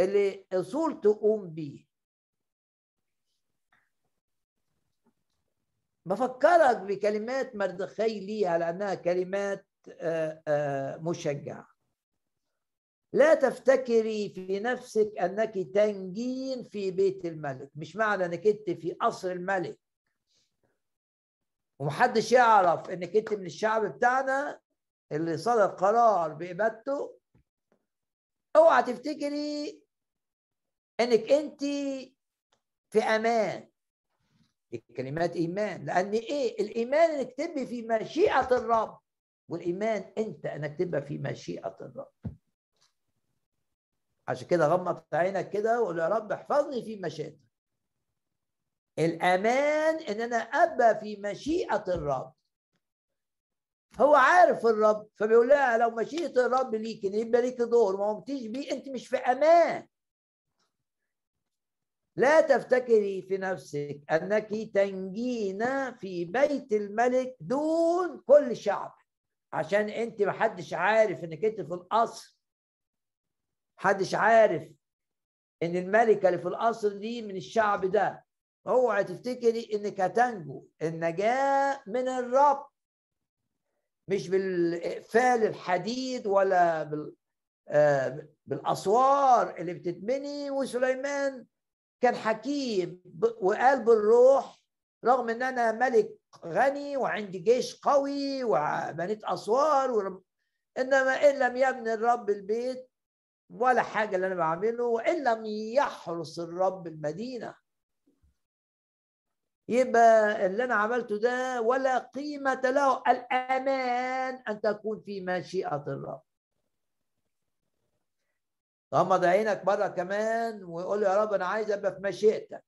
اللي اصول تقوم بيه. بفكرك بكلمات مردخي ليها لأنها كلمات آه، آه، مشجعة. لا تفتكري في نفسك أنك تنجين في بيت الملك. مش معنى أنك أنت في قصر الملك. ومحدش يعرف أنك أنت من الشعب بتاعنا اللي صدر قرار بإبادته. أوعى تفتكري أنك أنت في أمان. الكلمات إيمان. لأن إيه؟ الإيمان إنك تبقي في مشيئة الرب. والإيمان أنت إنك تبقى في مشيئة الرب. عشان كده غمض عينك كده وقول يا رب احفظني في مشيئتك. الأمان إن أنا أبقى في مشيئة الرب. هو عارف الرب فبيقول لها لو مشيئة الرب ليك يبقى ليك دور ما قمتيش بيه أنت مش في أمان. لا تفتكري في نفسك أنك تنجين في بيت الملك دون كل شعب. عشان أنت محدش عارف إنك أنت في القصر محدش عارف إن الملكة اللي في القصر دي من الشعب ده. اوعي تفتكري إنك هتنجو. النجاة من الرب. مش بالاقفال الحديد ولا بال آه، بالأسوار اللي بتتبني وسليمان. كان حكيم وقال بالروح رغم إن أنا ملك غني وعندي جيش قوي وبنيت اسوار. إنما إن لم يبني الرب البيت ولا حاجة اللي أنا بعمله وإن لم يحرس الرب المدينة يبقى اللي أنا عملته ده ولا قيمة له الأمان أن تكون في مشيئة الرب غمض عينك مره كمان ويقول يا رب أنا عايز أبقى في مشيئتك.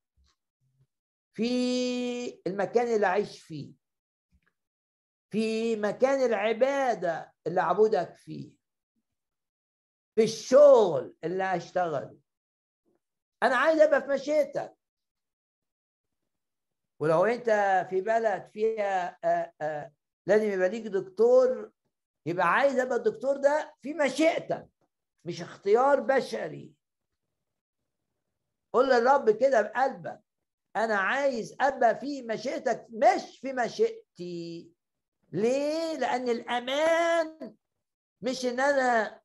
في المكان اللي اعيش فيه في مكان العبادة اللي اعبدك فيه في الشغل اللي هشتغله. أنا عايز أبقى في مشيئتك. ولو أنت في بلد فيها آآ آآ لازم يبقى ليك دكتور يبقى عايز أبقى الدكتور ده في مشيئتك. مش اختيار بشري. قول للرب كده بقلبك أنا عايز أبقى في مشيئتك مش في مشيئتي. ليه؟ لأن الأمان مش إن أنا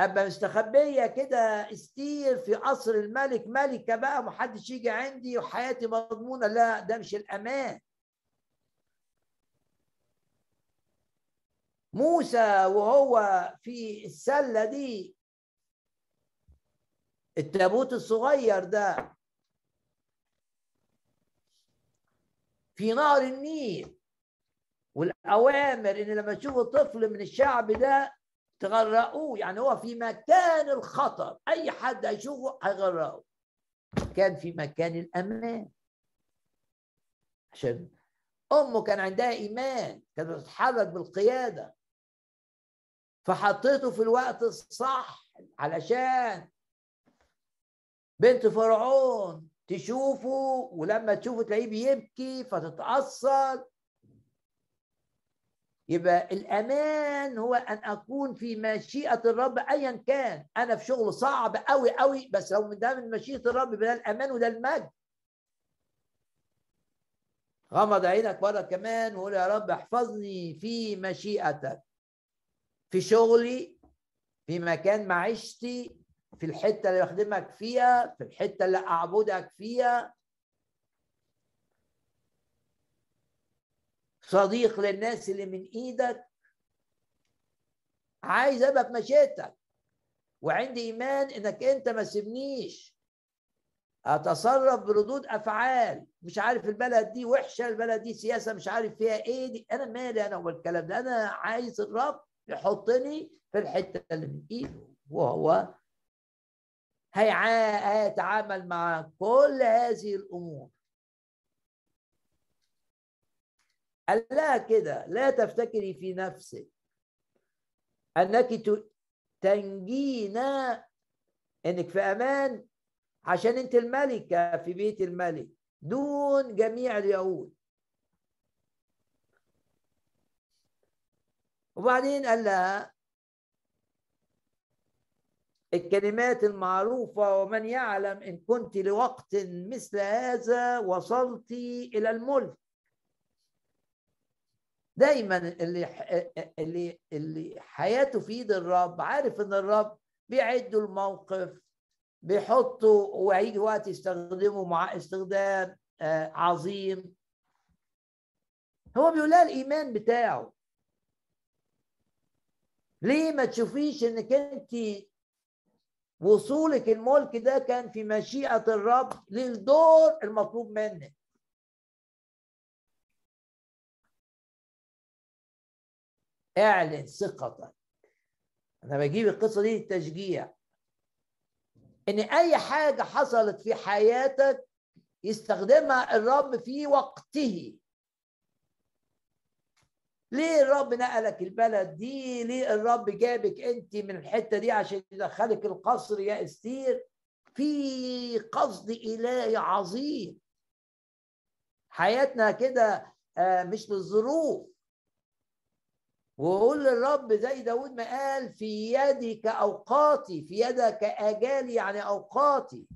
أبقى مستخبية كده استير في قصر الملك ملكة بقى محدش يجي عندي وحياتي مضمونة. لا ده مش الأمان. موسى وهو في السلة دي. التابوت الصغير ده. في نهر النيل. والأوامر إن لما تشوفوا طفل من الشعب ده تغرقوه. يعني هو في مكان الخطر. أي حد هيشوفه هيغرقه. كان في مكان الأمان. عشان أمه كان عندها إيمان. كانت بتتحرك بالقيادة. فحطيته في الوقت الصح علشان بنت فرعون تشوفه ولما تشوفه تلاقيه بيبكي فتتأثر. يبقى الأمان هو أن أكون في مشيئة الرب أيا كان. أنا في شغل صعب أوي أوي بس لو ده من مشيئة الرب ده الأمان وده المجد. غمض عينك مرة كمان وقول يا رب احفظني في مشيئتك. في شغلي في مكان معيشتي في الحتة اللي أخدمك فيها في الحتة اللي أعبدك فيها. صديق للناس اللي من إيدك. عايز أبقى في مشيئتك. وعندي إيمان إنك أنت ما سيبنيش أتصرف بردود أفعال. مش عارف البلد دي وحشة البلد دي سياسة مش عارف فيها إيه. دي أنا مالي أنا والكلام ده. أنا عايز الرب. يحطني في الحتة اللي من إيده. وهو هيتعامل مع كل هذه الأمور. قال لها كده لا تفتكري في نفسك أنك تنجينا إنك في أمان عشان أنت الملكة في بيت الملك دون جميع اليهود. وبعدين قال لها الكلمات المعروفة ومن يعلم إن كنت لوقت مثل هذا وصلت إلى الملك. دايما اللي اللي اللي حياته في إيد الرب عارف إن الرب بيعدوا الموقف بيحطوا وهيجي وقت يستخدمه مع استخدام عظيم. هو بيقول لها الإيمان بتاعه. ليه ما تشوفيش انك انت وصولك الملك ده كان في مشيئة الرب للدور المطلوب منك؟ اعلن ثقتك. أنا بجيب القصة دي للتشجيع. إن أي حاجة حصلت في حياتك يستخدمها الرب في وقته. ليه الرب نقلك البلد دي؟ ليه الرب جابك انت من الحتة دي عشان يدخلك القصر يا إستير؟ في قصد إلهي عظيم. حياتنا كده مش للظروف وقول للرب زي داود ما قال في يدك أوقاتي في يدك أجالي يعني أوقاتي.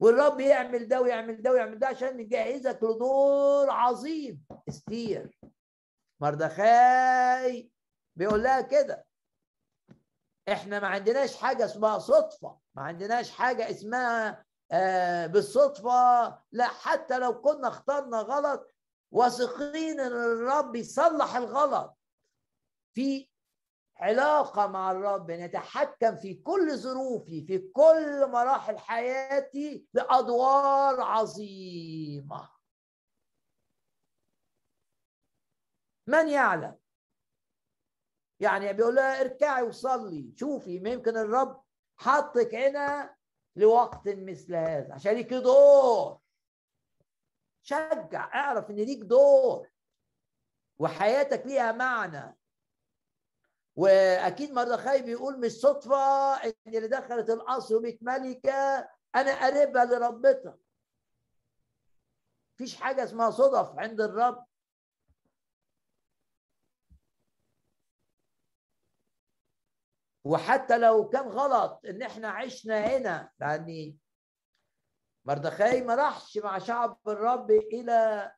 والرب يعمل ده ويعمل ده ويعمل ده عشان يجهزك لدور عظيم. استير مردخاي بيقول لها كده. إحنا ما عندناش حاجة اسمها صدفة. ما عندناش حاجة اسمها آه بالصدفة. لا حتى لو كنا اخترنا غلط واثقين إن الرب يصلح الغلط. في علاقة مع الرب نتحكم في كل ظروفي في كل مراحل حياتي بأدوار عظيمة. من يعلم؟ يعني بيقول لها اركعي وصلي شوفي يمكن الرب حطك هنا لوقت مثل هذا عشان ليك دور. شجع اعرف إن ليك دور. وحياتك ليها معنى. وأكيد مردخاي بيقول مش صدفة إن اللي دخلت القصر وبيت ملكة أنا قريبها لربتها. مفيش حاجة اسمها صدف عند الرب. وحتى لو كان غلط إن إحنا عشنا هنا يعني مردخاي ما راحش مع شعب الرب إلى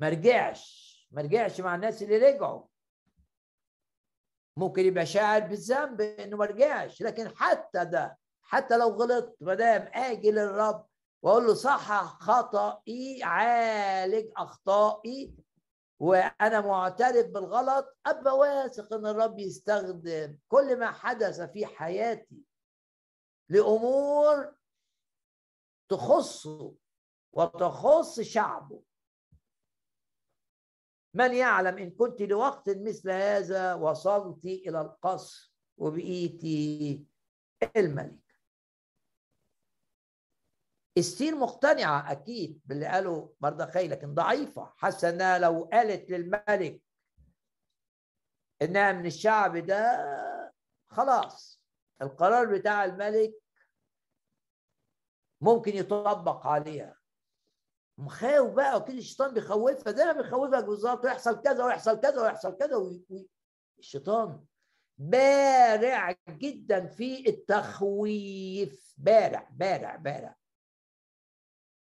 ما رجعش ما رجعش مع الناس اللي رجعوا. ممكن يبقى شاعر بالذنب إنه ما رجعش لكن حتى ده حتى لو غلطت ما دام آجي للرب وأقول له صحح خطئي عالج أخطائي وأنا معترف بالغلط أبقى واثق إن الرب يستخدم كل ما حدث في حياتي لأمور تخصه وتخص شعبه. من يعلم إن كنت لوقت مثل هذا وصلت إلى القصر وبقيتي الملك. استير مقتنعة أكيد باللي قاله مردخي لكن ضعيفة. حاسة إنها لو قالت للملك إنها من الشعب ده خلاص. القرار بتاع الملك ممكن يطبق عليها. مخاوف بقى وكل الشيطان بيخوفها زي ما بيخوفك بالظبط ويحصل كذا ويحصل كذا ويحصل كذا. الشيطان بارع جدا في التخويف. بارع بارع بارع.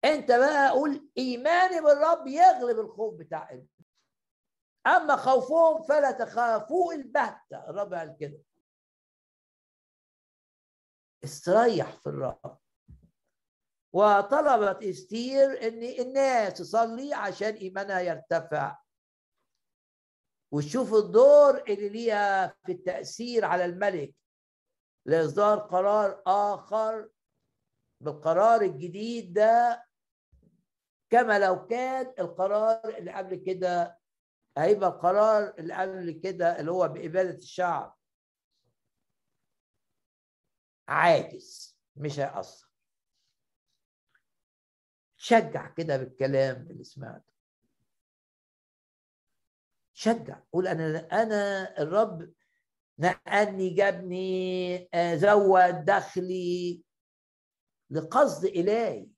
انت بقى قول ايماني بالرب يغلب الخوف بتاع انت أما خوفهم فلا تخافوا البتة. الرب قال كده. استريح في الرب. وطلبت استير إن الناس تصلي عشان إيمانها يرتفع. وتشوف الدور اللي ليها في التأثير على الملك لإصدار قرار آخر بالقرار الجديد ده كما لو كان القرار اللي قبل كده هيبقى القرار اللي قبل كده اللي هو بإبادة الشعب. عاجز مش هيأثر. شجع كده بالكلام اللي سمعته. شجع قول أنا أنا الرب نقلني جابني آه، زود دخلي لقصد إلهي.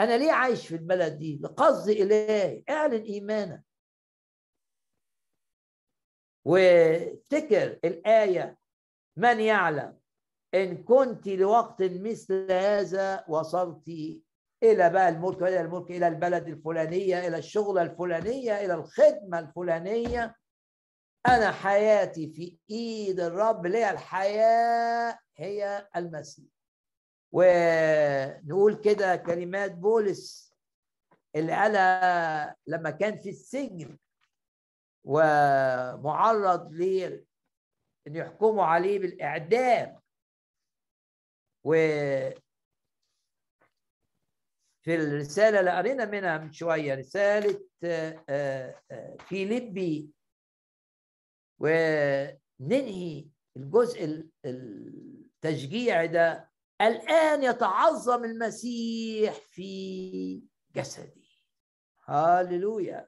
أنا ليه عايش في البلد دي؟ لقصد إلهي. اعلن إيمانك. وافتكر الآية من يعلم؟ إن كنت لوقت مثل هذا وصلت إلى بقى الملك إلى الملك إلى البلد الفلانية إلى الشغله الفلانية إلى الخدمة الفلانية. أنا حياتي في إيد الرب لي الحياة هي المسيح. ونقول كده كلمات بولس اللي قالها لما كان في السجن ومعرض ليه إن يحكموا عليه بالإعدام و في الرسالة اللي قرينا منها من شوية رسالة آه، آه، فيليبي وننهي الجزء التشجيع ده. الآن يتعظم المسيح في جسدي هاللويا.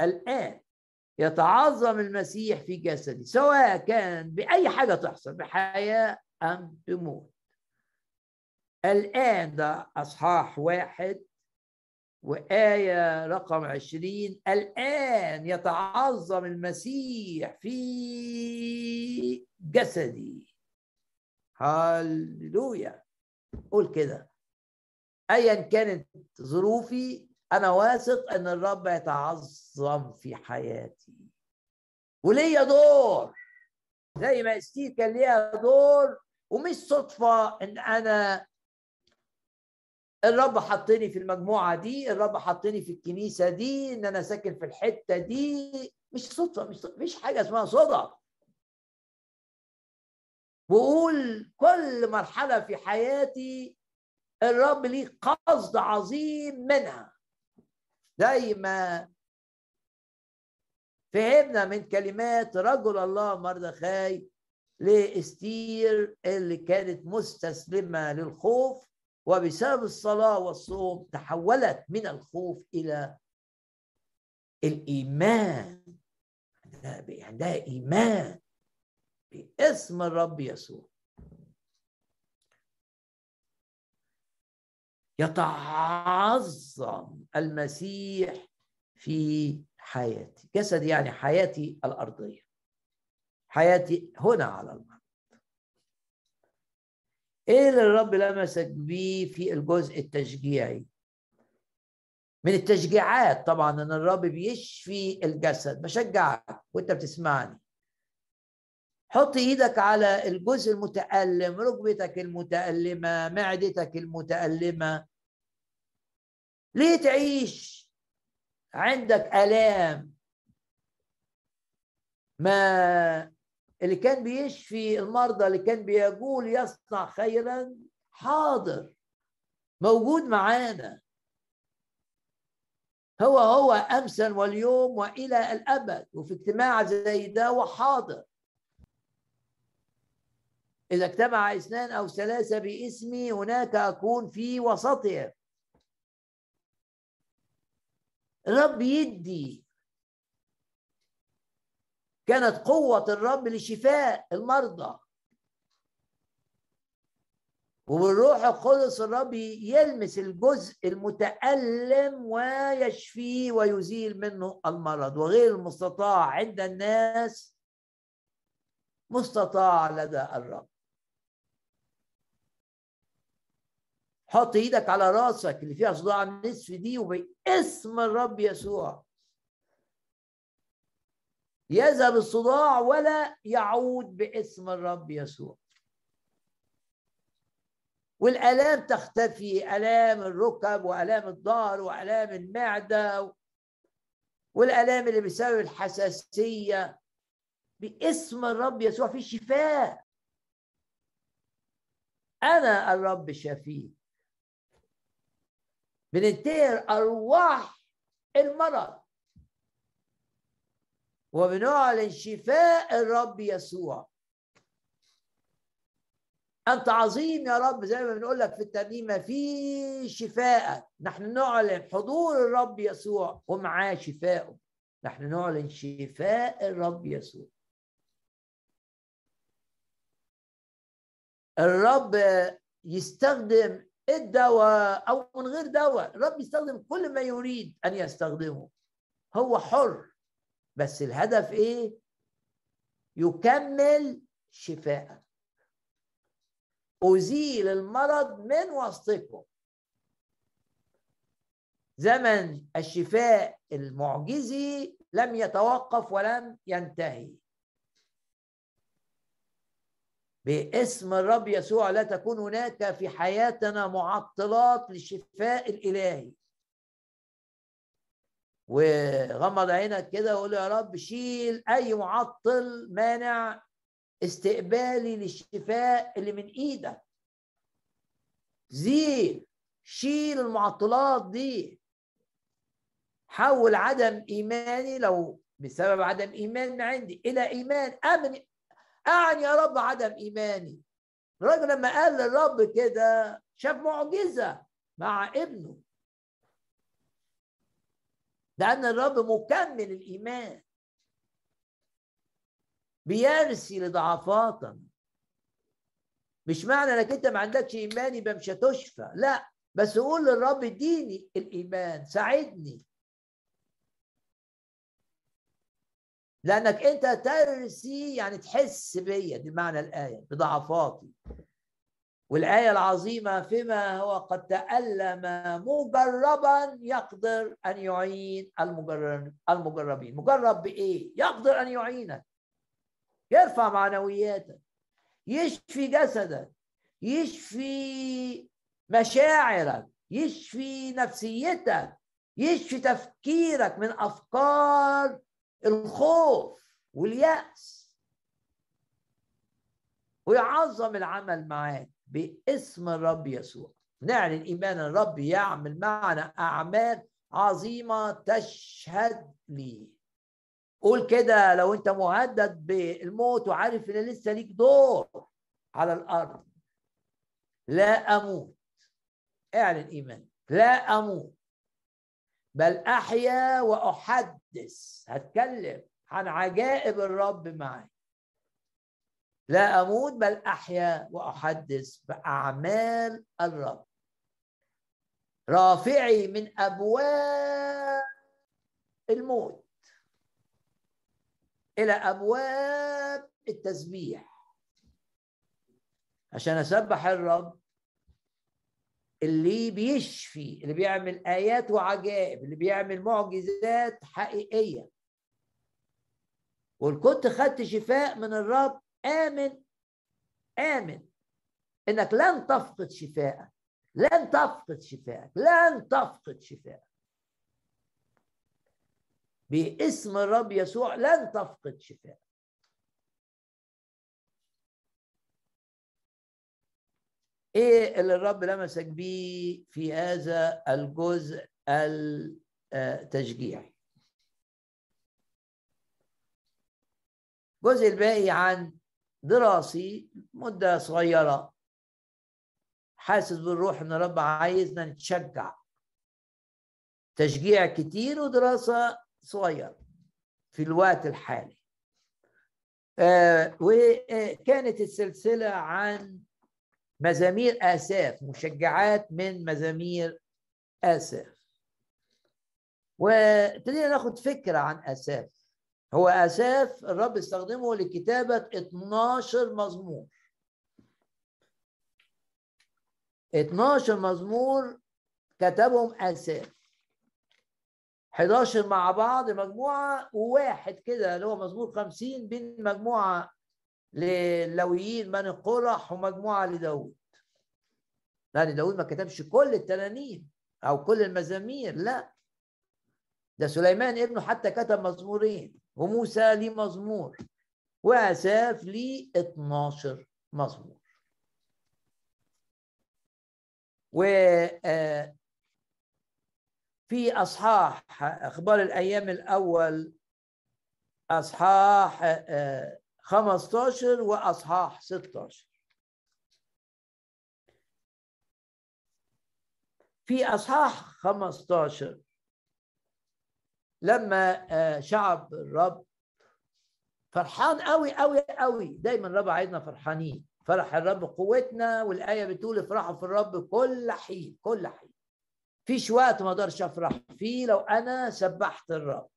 الآن يتعظم المسيح في جسدي سواء كان بأي حاجة تحصل بحياة أم بموت. الآن ده أصحاح واحد وآية رقم عشرين. الآن يتعظم المسيح في جسدي. هللويا. قول كده. ايا كانت ظروفي أنا واثق إن الرب يتعظم في حياتي. وليا دور. زي ما استير كان ليها دور ومش صدفة إن أنا الرب حطني في المجموعة دي الرب حطني في الكنيسة دي إن أنا ساكن في الحتة دي. مش صدفة مش مش حاجة اسمها صدف وقول كل مرحلة في حياتي الرب ليه قصد عظيم منها. زي ما فهمنا من كلمات رجل الله مردخاي لإستير اللي كانت مستسلمة للخوف وبسبب الصلاة والصوم تحولت من الخوف إلى الإيمان. عندها إيمان باسم الرب يسوع. يتعظم المسيح في حياتي. جسد يعني حياتي الأرضية. حياتي هنا على الأرض. إيه اللي الرب لمسك بيه في الجزء التشجيعي؟ من التشجيعات طبعا إن الرب بيشفي الجسد. بشجعك وأنت بتسمعني. حط إيدك على الجزء المتألم ركبتك المتألمة معدتك المتألمة. ليه تعيش عندك آلام؟ ما اللي كان بيشفي المرضى اللي كان بيقول يصنع خيرا حاضر موجود معانا. هو هو امسا واليوم وإلى الأبد وفي اجتماع زي ده وحاضر. إذا اجتمع اثنان أو ثلاثة باسمي هناك أكون في وسطهم. الرب يدي كانت قوة الرب لشفاء المرضى. وبالروح القدس الرب يلمس الجزء المتألم ويشفيه ويزيل منه المرض. وغير المستطاع عند الناس مستطاع لدى الرب. حط إيدك على راسك اللي فيها صداع النصف دي وباسم الرب يسوع. يذهب الصداع ولا يعود باسم الرب يسوع. والآلام تختفي آلام الركب وآلام الظهر وآلام المعدة والآلام اللي بسبب الحساسية باسم الرب يسوع في شفاء. أنا الرب شفيك بننتهر أرواح المرض. وبنعلن شفاء الرب يسوع. أنت عظيم يا رب زي ما بنقول لك في الترنيمه في شفاءك نحن نعلن حضور الرب يسوع ومعاه شفاءه. نحن نعلن شفاء الرب يسوع. الرب يستخدم الدواء أو من غير دواء. الرب يستخدم كل ما يريد أن يستخدمه. هو حر. بس الهدف إيه؟ يكمل شفاء. أزيل المرض من وسطكم. زمن الشفاء المعجزي لم يتوقف ولم ينتهي. باسم الرب يسوع لا تكون هناك في حياتنا معطلات للشفاء الإلهي. وغمض عينك كده وقول يا رب شيل أي معطل مانع استقبالي للشفاء اللي من إيدك. زيل شيل المعطلات دي. حول عدم إيماني لو بسبب عدم إيمان من عندي إلى إيمان. امن أعني يا رب عدم إيماني. الراجل لما قال للرب كده شاف معجزة مع ابنه. لأن الرب مكمل الإيمان. بيرسي لضعفاتنا مش معنى إنك أنت ما عندكش إيمان يبقى مش هتشفى. لا بس قول للرب إديني الإيمان ساعدني. لأنك أنت ترسي يعني تحس بيا دي معنى الآية بضعفاتي والآية العظيمة فيما هو قد تألم مجربا يقدر أن يعين المجربين. مجرب بإيه؟ يقدر أن يعينك. يرفع معنوياتك. يشفي جسدك. يشفي مشاعرك. يشفي نفسيتك. يشفي تفكيرك من أفكار الخوف واليأس. ويعظم العمل معاك. باسم الرب يسوع. نعلن ايمان الرب يعمل معنا أعمال عظيمة تشهد لي. قول كده لو أنت مهدد بالموت وعارف إن لسه ليك دور على الأرض. لا أموت. اعلن إيمان. لا أموت. بل أحيا وأحدث. هتكلم عن عجائب الرب معي لا أموت بل أحيا وأحدث بأعمال الرب. رافعي من أبواب الموت إلى أبواب التسبيح. عشان أسبح الرب اللي بيشفي اللي بيعمل آيات وعجائب اللي بيعمل معجزات حقيقية. وكنت خدت شفاء من الرب آمن آمن. إنك لن تفقد شفاءك لن تفقد شفاءك لن تفقد شفاءك. باسم الرب يسوع لن تفقد شفاءك. إيه اللي الرب لمسك بيه في هذا الجزء التشجيعي؟ الجزء الباقي عن دراسي مدة صغيرة. حاسس بالروح إن الرب عايزنا نتشجع. تشجيع كتير ودراسة صغيرة في الوقت الحالي. آه وكانت السلسلة عن مزامير آساف مشجعات من مزامير آساف. وابتدينا ناخد فكرة عن آساف. هو أساف الرب استخدمه لكتابة 12 مزمور. 12 مزمور كتبهم أساف 11 مع بعض مجموعة وواحد كده اللي هو مزمور 50 بين مجموعة للويين بني قرح ومجموعة لداود. لأن داود ما كتبش كل الترانيم أو كل المزامير لا. ده سليمان ابنه حتى كتب مزمورين. وموسى ليه مزمور وأساف ليه 12 مزمور. و آه، في أصحاح أخبار الأيام الأول أصحاح 15 آه، وأصحاح 16 في أصحاح 15 لما آه، شعب الرب فرحان قوي قوي قوي. دايما الرب عايزنا فرحانين. فرح الرب قوتنا والآية بتقول افرحوا في الرب كل حين كل حين. فيش وقت ما أقدرش افرح فيه لو أنا سبحت الرب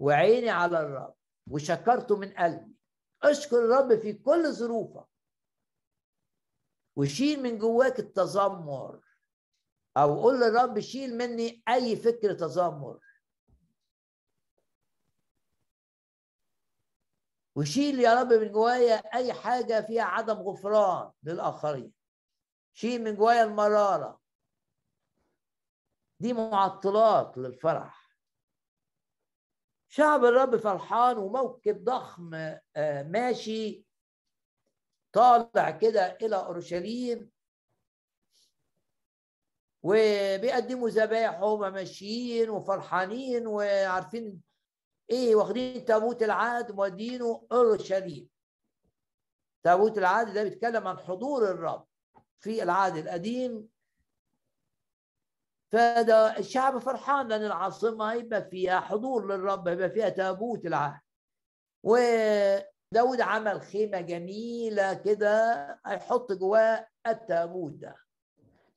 وعيني على الرب وشكرته من قلبي. أشكر الرب في كل ظروفك. وشيل من جواك التذمر. أو قول للرب شيل مني أي فكر تذمر. وشيل يا رب من جوايا أي حاجة فيها عدم غفران للآخرين. شيل من جوايا المرارة. دي معطلات للفرح. شعب الرب فرحان وموكب ضخم آه، ماشي. طالع كده إلى أورشليم. وبيقدموا ذبائح وهم ماشيين وفرحانين وعارفين إيه واخدين تابوت العهد مودينه أورشليم. تابوت العهد ده بيتكلم عن حضور الرب في العهد القديم. فده الشعب فرحان لأن العاصمة هيبقى فيها حضور للرب هيبقى فيها تابوت العهد. وداود عمل خيمة جميلة كده هيحط جواه التابوت ده.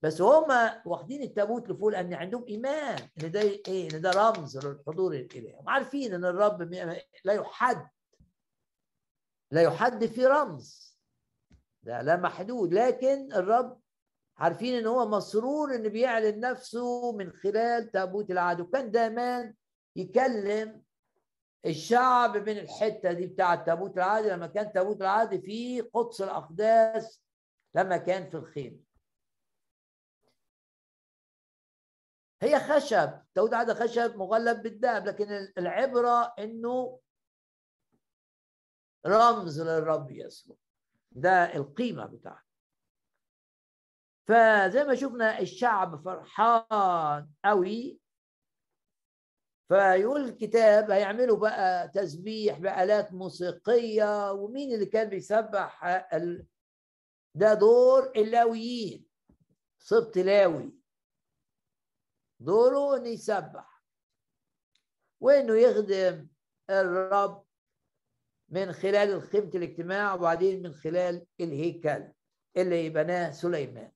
بس هم واخدين التابوت لفوق لأن عندهم إيمان إن ده إيه؟ إن ده رمز للحضور الإلهي. هم عارفين إن الرب لا يحد لا يحد في رمز. ده لا محدود. لكن الرب عارفين إن هو مسرور إن بيعلن نفسه من خلال تابوت العهد. وكان دايما يكلم الشعب من الحتة دي بتاعة تابوت العهد لما كان تابوت العهد في قدس الأقداس لما كان في الخيمة. هي خشب تود هذا خشب مغلف بالذهب لكن العبرة إنه رمز للرب يسوع. ده القيمة بتاعته. فزي ما شفنا الشعب فرحان قوي. فيقول الكتاب هيعملوا بقى تسبيح بآلات موسيقية ومين اللي كان بيسبح ده دور اللاويين سبط لاوي دوره انه يسبح وانه يخدم الرب من خلال خيمة الاجتماع وبعدين من خلال الهيكل اللي بناه سليمان.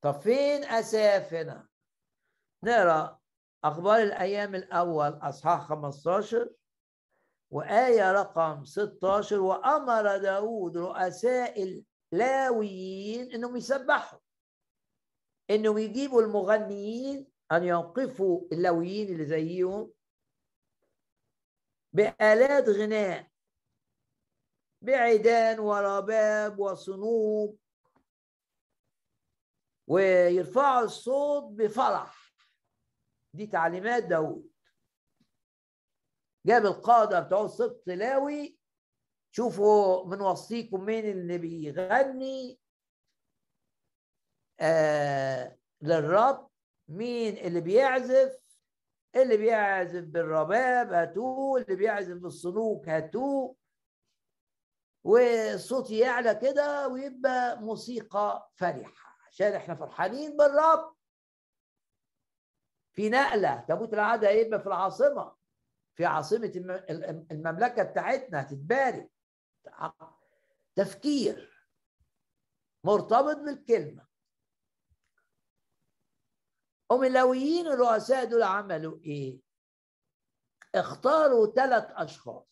طب فين أسافنا؟ نقرأ أخبار الأيام الأول أصحاح 15 وآية رقم 16 وأمر داود رؤساء اللاويين إنهم يسبحوا. انهم يجيبوا المغنيين أن يوقفوا اللويين اللي زيهم بآلات غناء بعيدان ورباب وصنوب ويرفعوا الصوت بفرح. دي تعليمات داود جاب القادة بتوع السبط لاوي شوفوا من وصيكم مين اللي بيغني. آه للرب. مين اللي بيعزف؟ اللي بيعزف بالرباب هاتوه اللي بيعزف بالصنوك هاتوه. وصوت يعلى كده ويبقى موسيقى فرحة عشان إحنا فرحانين بالرب. في نقلة تابوت العهد هيبقى في العاصمة. في عاصمة المملكة بتاعتنا هتتبارك. تفكير مرتبط بالكلمة. هم اللويين الرؤساء دول عملوا إيه؟ اختاروا ثلاث أشخاص.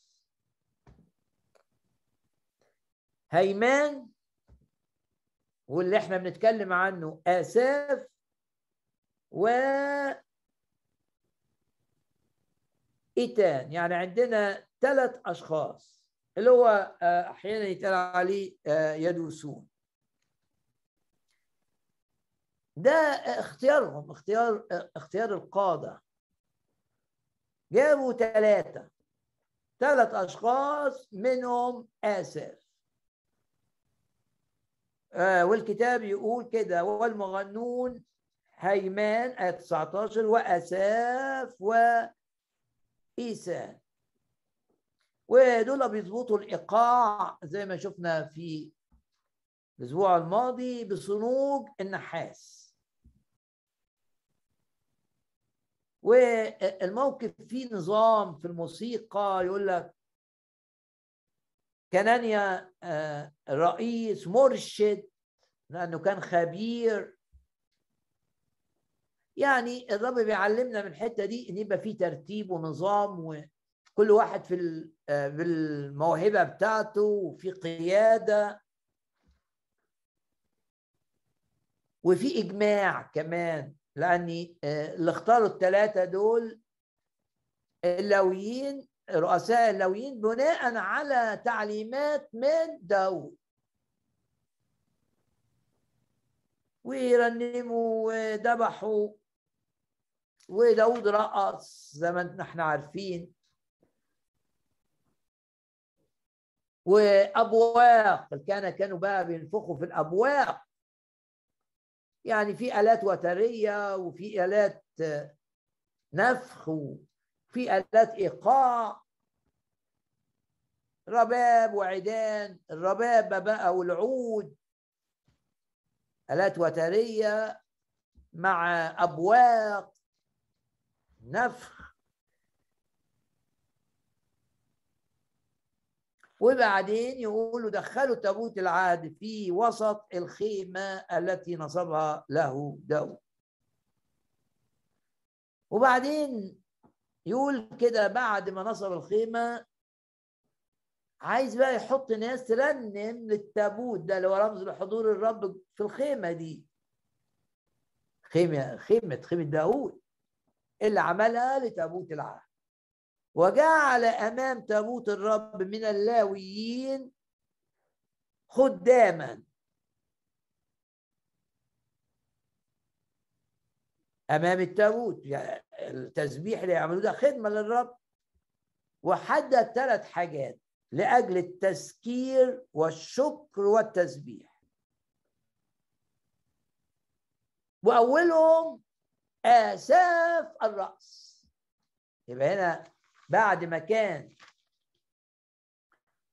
هيمان واللي إحنا بنتكلم عنه آساف و ايتان يعني عندنا ثلاث أشخاص اللي هو آه، أحيانا يتقال عليه آه، يدوسون ده اختيارهم اختيار اختيار القادة. جابوا ثلاثة ثلاث أشخاص منهم اسف آه والكتاب يقول كده والمغنون هيمان آية 19 وأساف وإيسان. ودول بيظبطوا الإيقاع زي ما شفنا في الأسبوع الماضي بصنوج النحاس. والموقف فيه نظام في الموسيقى يقول لك كنانيا آه، رئيس مرشد لأنه كان خبير. يعني الرب بيعلمنا من الحتة دي إن يبقى في ترتيب ونظام وكل واحد في آه، بالموهبه بتاعته وفي قيادة. وفي إجماع كمان. لاني آه، اللي اختاروا الثلاثه دول اللويين رؤساء اللويين بناء على تعليمات من داود ويرنموا وذبحوا. وداود رقص زي ما إحنا عارفين. وأبواق الكهنه كانوا بقى بينفخوا في الأبواق. يعني في آلات وترية وفي آلات نفخ وفي آلات إيقاع. رباب وعيدان الرباب بقى والعود آلات وترية مع أبواق نفخ. وبعدين يقولوا دخلوا تابوت العهد في وسط الخيمة التي نصبها له داود. وبعدين يقول كده بعد ما نصب الخيمة عايز بقى يحط ناس ترنم للتابوت ده اللي هو رمز لحضور الرب في الخيمة دي. خيمة خيمة خيمة داود اللي عملها لتابوت العهد. وجعل أمام تابوت الرب من اللاويين خداما. أمام التابوت يعني التسبيح اللي يعملوه ده خدمة للرب. وحدد ثلاث حاجات لأجل التذكير والشكر والتسبيح. وأولهم آساف الرأس. يبقى هنا بعد ما كان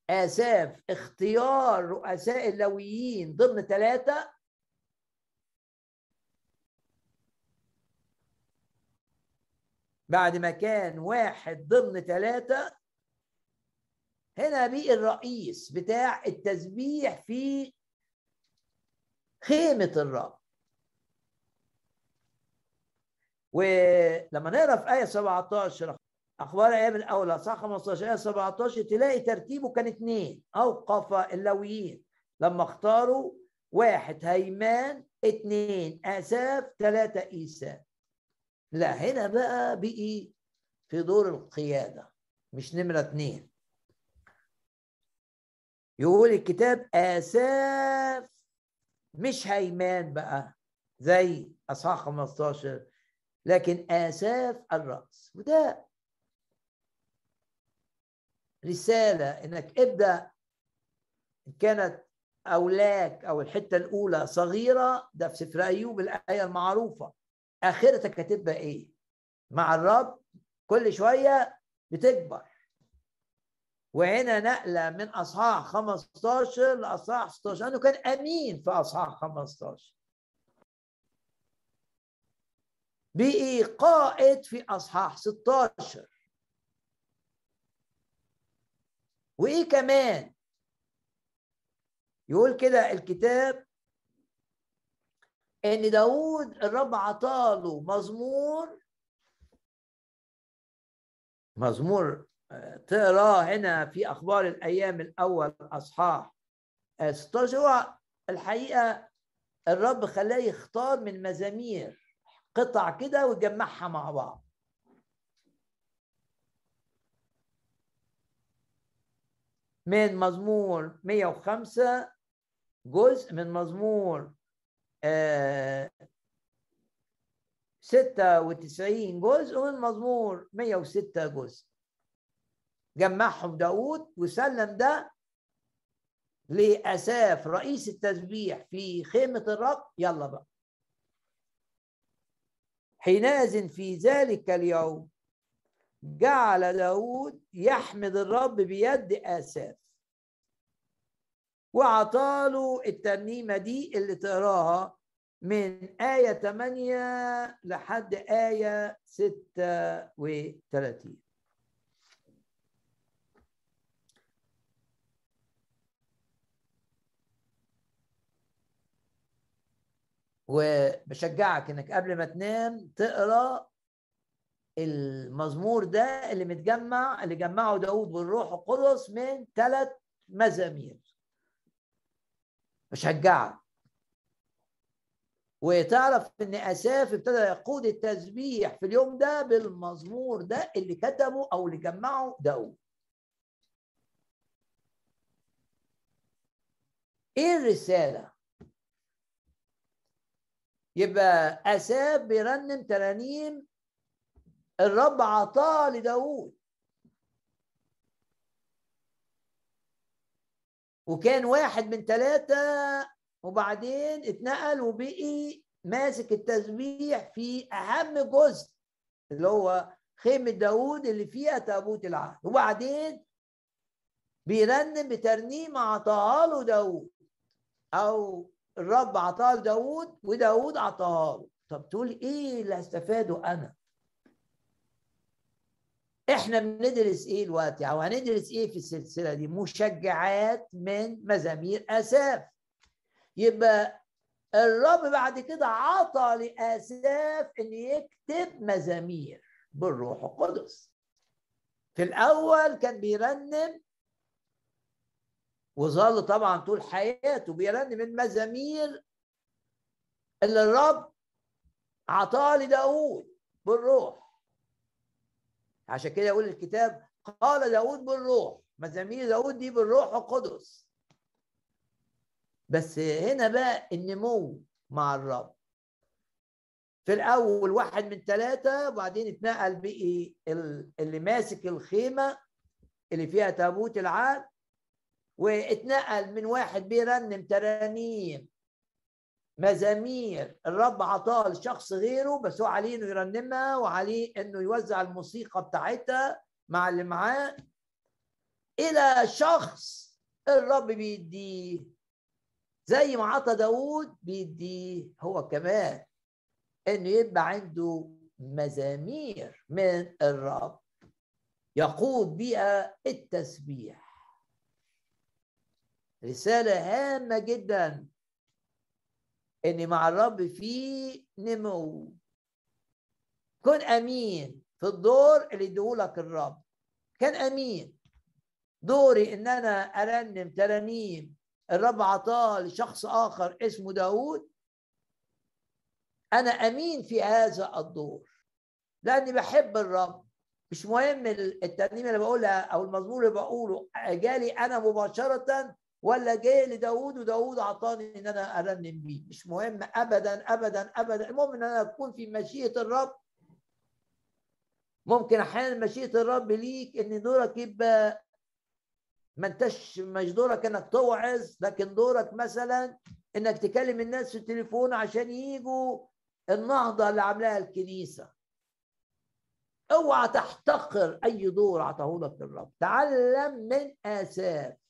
آساف اختيار رؤساء اللويين ضمن ثلاثة بعد ما كان واحد ضمن ثلاثة هنا بقي الرئيس بتاع التسبيح في خيمة الرب. ولما نقرأ في آية 17 أخبار أيام الاولى صح؟ 15 آية 17 تلاقي ترتيبه كان اثنين أوقف اللويين. لما اختاروا واحد هيمان اثنين آساف ثلاثة ايسى لا هنا بقى بقي في دور القيادة مش نمرة اثنين يقول الكتاب آساف مش هيمان بقى زي أصحاح 15 لكن آساف الرأس. وده رسالة إنك ابدأ إن كانت أولاك أو الحتة الأولى صغيرة ده في سفر أيوب الآية المعروفة. آخرتك هتبقى إيه؟ مع الرب كل شوية بتكبر. وهنا نقلة من أصحاح 15 لأصحاح 16 لأنه كان أمين في أصحاح 15 بقي قائد في أصحاح 16 وإيه كمان؟ يقول كده الكتاب إن داود الرب عطاله مزمور مزمور آه، تقراه هنا في أخبار الأيام الأول أصحاح. 16 هو الحقيقة الرب خلاه يختار من مزامير قطع كده ويجمعها مع بعض. من مزمور 105 جزء من مزمور آه 96 جزء ومن مزمور 106 جزء. جمعهم داود وسلم ده لأساف رئيس التسبيح في خيمة الرب. يلا بقى. حينئذ في ذلك اليوم جعل داود يحمد الرب بيد آساف. وعطاله الترنيمة دي اللي تقراها من آية 8 لحد آية 36 وبشجعك إنك قبل ما تنام تقرأ المزمور ده اللي متجمع اللي جمعه داود بالروح القدس من ثلاث مزامير. بشجعك وتعرف إن آساف ابتدى يقود التسبيح في اليوم ده بالمزمور ده اللي كتبه أو اللي جمعه داود. إيه الرسالة؟ يبقى آساف بيرنم ترانيم الرب عطاه لداود وكان واحد من ثلاثة وبعدين اتنقل وبقي ماسك التسبيح في أهم جزء اللي هو خيمة داود اللي فيها تابوت العهد. وبعدين بيرنم بترنيمة عطاها له داود أو الرب عطاها لداود وداود عطاها له. طب تقول إيه اللي هستفاده أنا؟ إحنا بندرس إيه دلوقتي أو هندرس إيه في السلسلة دي؟ مشجعات من مزامير آساف. يبقى الرب بعد كده عطى لآساف إن يكتب مزامير بالروح القدس. في الأول كان بيرنم وظل طبعا طول حياته بيرنم المزامير اللي الرب عطاه لداود بالروح. عشان كده يقول الكتاب قال داود بالروح مزامير داود دي بالروح القدس. بس هنا بقى النمو مع الرب. في الأول واحد من ثلاثة وبعدين اتنقل بقي اللي ماسك الخيمة اللي فيها تابوت العهد واتنقل من واحد بيرنم ترانيم مزامير. الرب عطاها لشخص غيره بس هو عليه إنه يرنمها وعليه إنه يوزع الموسيقى بتاعتها مع اللي معاه. إلى شخص الرب بيديه. زي ما عطى داود بيديه هو كمان. إنه يبقى عنده مزامير من الرب. يقود بها التسبيح. رسالة هامة جدا. إن مع الرب في نمو. كن أمين في الدور اللي يديهولك الرب. كان أمين. دوري إن أنا أرنم ترانيم. الرب عطاه لشخص آخر اسمه داود. أنا أمين في هذا الدور. لأني بحب الرب. مش مهم الترنيمه اللي بقولها أو المزمور اللي بقوله. جالي أنا مباشرة ولا جه لداود وداود اعطاني إن أنا أرنم بيه. مش مهم. ابدا ابدا ابدا. المهم إن أنا أكون في مشيئة الرب. ممكن أحيانا مشيئة الرب ليك إن دورك يبقى ما أنتش مش دورك إنك توعظ لكن دورك مثلا إنك تكلم الناس في التليفون عشان يجوا النهضة اللي عاملاها الكنيسة. أوعى تحتقر أي دور عطاه لك الرب. تعلم من اساف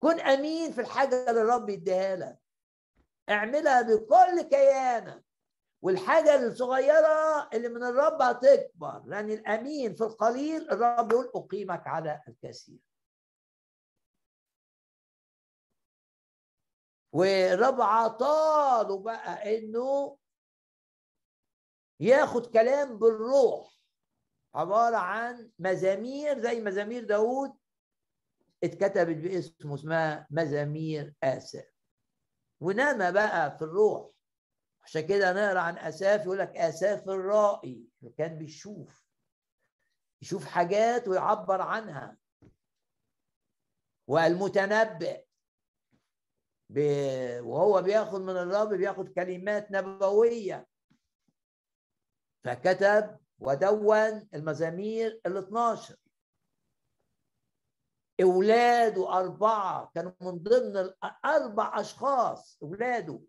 كن أمين في الحاجة اللي الرب يديها لك. اعملها بكل كيانك. والحاجة الصغيرة اللي من الرب هتكبر لأن الأمين في القليل الرب يقول أقيمك على الكثير. والرب عطاله بقى إنه ياخد كلام بالروح عبارة عن مزامير زي مزامير داوود اتكتبت باسمه اسمها مزامير آسف ونام بقى في الروح. عشان كده نقرأ عن آساف يقول لك آساف الرائي اللي كان بيشوف يشوف حاجات ويعبر عنها. والمتنبئ. وهو بياخد من الرب بياخد كلمات نبوية. فكتب ودون المزامير ال 12 أولاده أربعة كانوا من ضمن أربع أشخاص أولاده.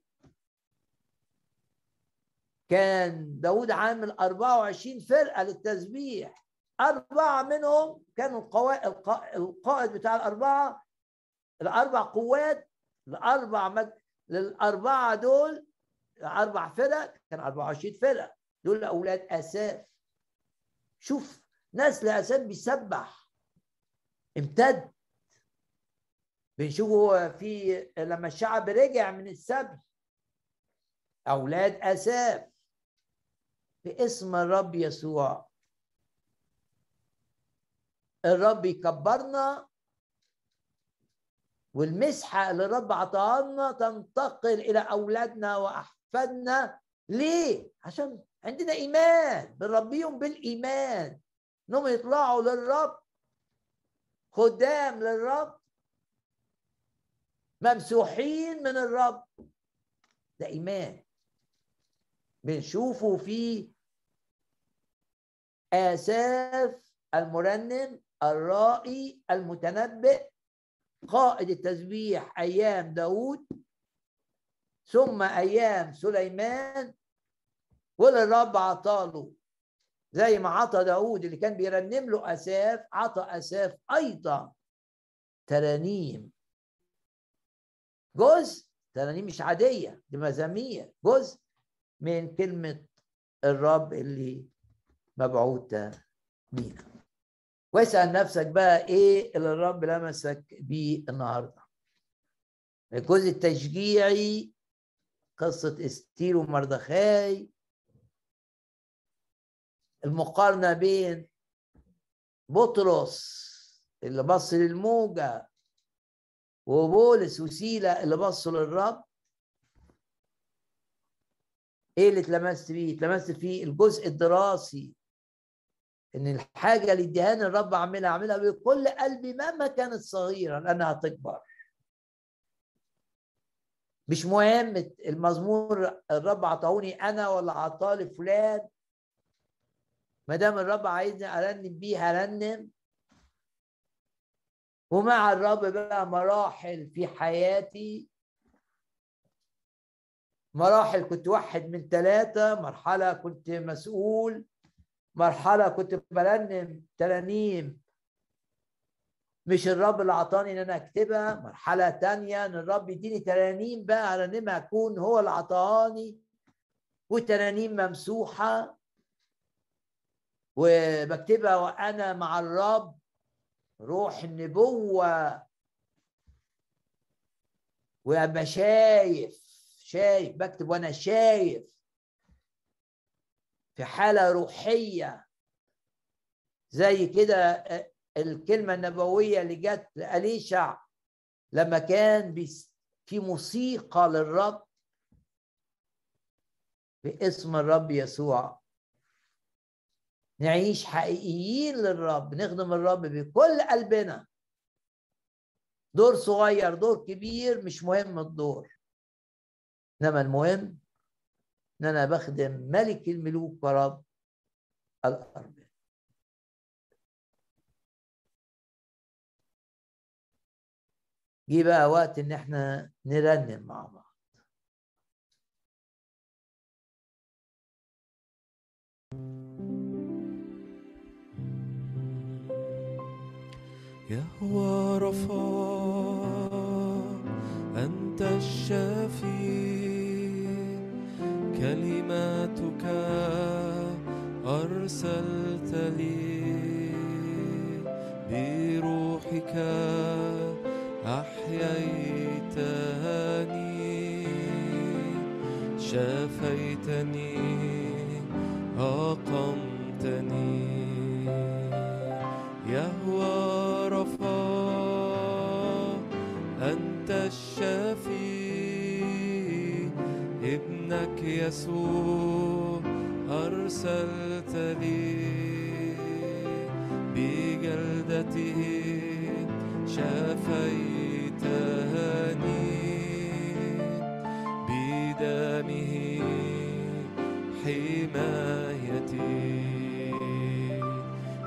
كان داود عامل 24 فرقة للتسبيح. أربعة منهم كانوا القائد بتاع الأربعة الأربع قوات الأربع مج... للأربعة دول أربع فرق كان 24 فرقة. دول أولاد أساف. شوف نسل أساف بيسبح. امتد. بنشوفه في لما الشعب رجع من السبي أولاد أساف باسم الرب يسوع. الرب يكبرنا والمسحة اللي الرب عطاها لنا تنتقل إلى أولادنا وأحفادنا. ليه؟ عشان عندنا إيمان بنربيهم بالإيمان. إنهم يطلعوا للرب خدام للرب ممسوحين من الرب. ده إيمان. بنشوفه في آساف المرنم الرائي المتنبئ قائد التسبيح أيام داود ثم أيام سليمان والرب عطاله. زي ما عطى داود اللي كان بيرنم له أساف عطى أساف أيضا ترانيم. جزء ترانيم مش عادية دي مزامير. جزء من كلمة الرب اللي مبعوثة بينا. واسأل نفسك بقى إيه اللي الرب لمسك بيه النهارده. الجزء التشجيعي قصة إستير ومردخاي المقارنة بين بطرس اللي بص للموجة وبولس وسيلة اللي بصوا للرب إيه اللي اتلمست فيه؟ اتلمست فيه الجزء الدراسي إن الحاجة اللي اديهاني الرب اعملها اعملها بكل قلبي مهما كانت صغيرة لأنها تكبر مش مهم المزمور الرب عطاوني أنا ولا عطاه لفلان ما دام الرب عايزني أرنم بيه هرنم ومع الرب بقى مراحل في حياتي. مراحل كنت واحد من ثلاثة مرحلة كنت مسؤول مرحلة كنت برنم ترانيم. مش الرب اللي عطاني إن أنا أكتبها مرحلة تانية إن الرب يديني ترانيم بقى أرنمها أكون هو اللي عطاني. وترانيم ممسوحة. وبكتبها وأنا مع الرب. روح النبوة. وأبقى شايف شايف بكتب وأنا شايف في حالة روحية. زي كده آه، الكلمة النبوية اللي جت لأليشع لما كان في موسيقى للرب باسم الرب يسوع. نعيش حقيقيين للرب نخدم الرب بكل قلبنا. دور صغير دور كبير مش مهم الدور. إنما المهم إن أنا بخدم ملك الملوك ورب الأرض. جه بقى وقت إن إحنا نرنم مع بعض. يهوى رفا أنت الشافي كلماتك أرسلت لي بروحك أحييتني شافيتني أقمتني يسوع أرسلت لي بجلدته شافيتني بدمه حمايتي.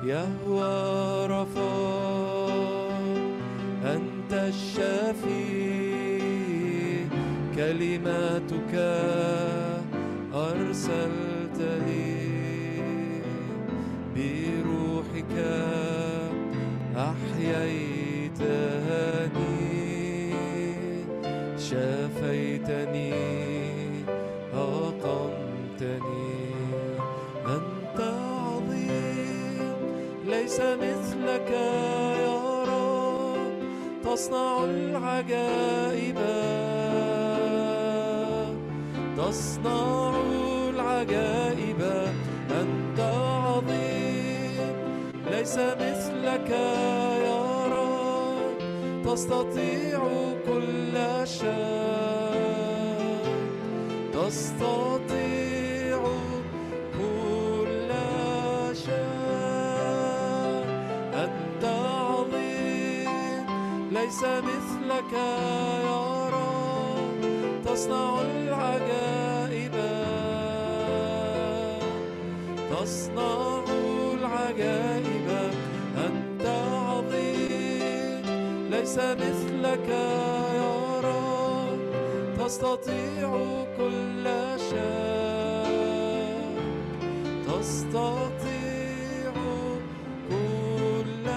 يهوى رفا أنت الشافي كلماتك أرسلت لي بروحك أحييتني شافيتني أقمتني. أنت عظيم ليس مثلك يا رب تصنع العجائب تصنع ليس مثلك يا رب. تستطيع كل شيء. تستطيع كل أنت عظيم ليس مثلك يا رب. تصنع العجائب. تصنع العجائب. ليس مثلك يا رب تستطيع كل شيء. تستطيع كل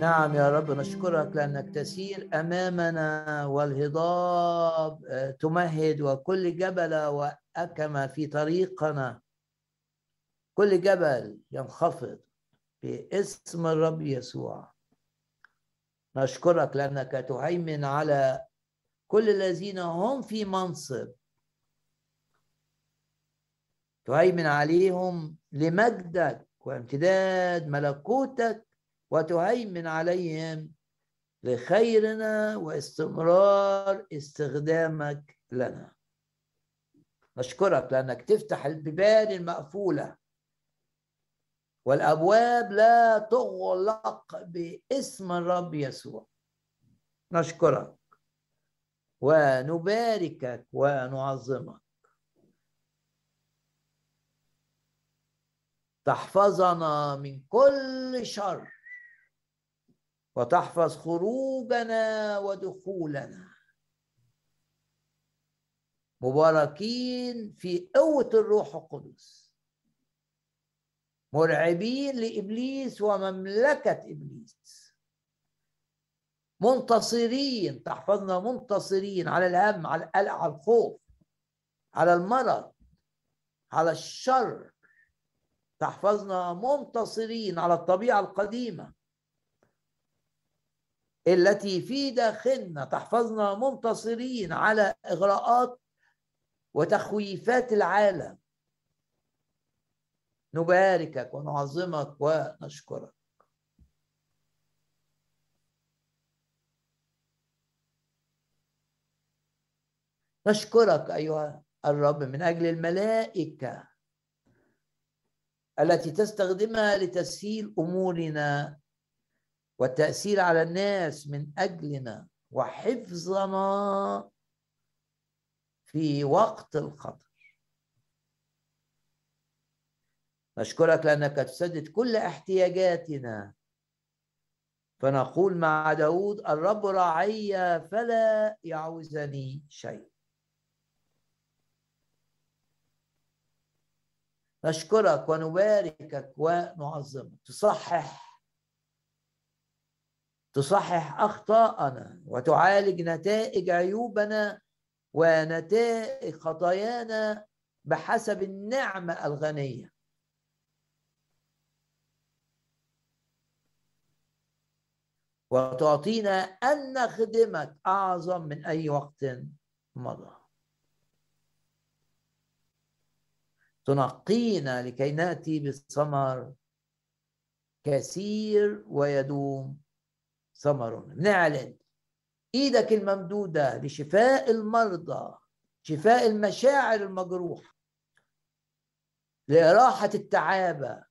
نعم يا رب نشكرك لأنك تسير أمامنا والهضاب آه، تمهد وكل جبل وأكم في طريقنا. كل جبل ينخفض باسم الرب يسوع. نشكرك لأنك تهيمن على كل الذين هم في منصب. تهيمن عليهم لمجدك وامتداد ملكوتك وتهيمن عليهم لخيرنا واستمرار استخدامك لنا. نشكرك لأنك تفتح البيبان المقفولة والأبواب لا تغلق باسم الرب يسوع. نشكرك ونباركك ونعظمك. تحفظنا من كل شر وتحفظ خروجنا ودخولنا. مباركين في قوة الروح القدس. مرعبين لإبليس ومملكة إبليس. منتصرين تحفظنا منتصرين على الهم على القلق على الخوف على المرض على الشر. تحفظنا منتصرين على الطبيعة القديمة التي في داخلنا. تحفظنا منتصرين على إغراءات وتخويفات العالم. نباركك ونعظمك ونشكرك. نشكرك أيها الرب من أجل الملائكة التي تستخدمها لتسهيل أمورنا والتأثير على الناس من أجلنا وحفظنا في وقت الخطر. نشكرك لأنك تسدد كل احتياجاتنا. فنقول مع داود الرب راعي فلا يعوزني شيء. نشكرك ونباركك ونعظمك. تصحح. تصحح أخطاءنا وتعالج نتائج عيوبنا ونتائج خطايانا بحسب النعمة الغنية. وتعطينا أن نخدمك أعظم من أي وقت مضى. تنقينا لكي نأتي بثمر كثير ويدوم ثمرنا نعلن إيدك الممدودة لشفاء المرضى شفاء المشاعر المجروحة لإراحة التعابة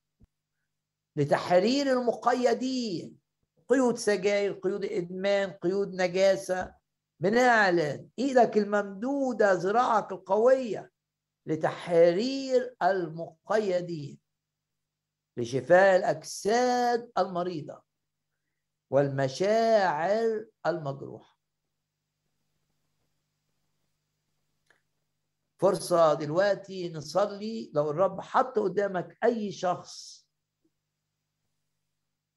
لتحرير المقيدين قيود سجاير قيود إدمان قيود نجاسة. بنعلن إيدك الممدودة ذراعك القوية لتحرير المقيدين لشفاء الأجساد المريضة والمشاعر المجروحة. فرصة دلوقتي نصلي لو الرب حط قدامك أي شخص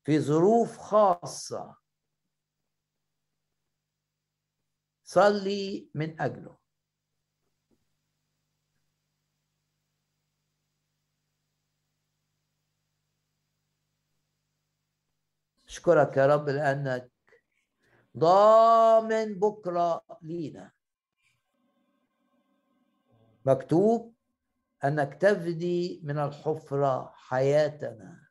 في ظروف خاصة. صلي من أجله. أشكرك يا رب لأنك ضامن بكرة لينا. مكتوب أنك تفدي من الحفرة حياتنا.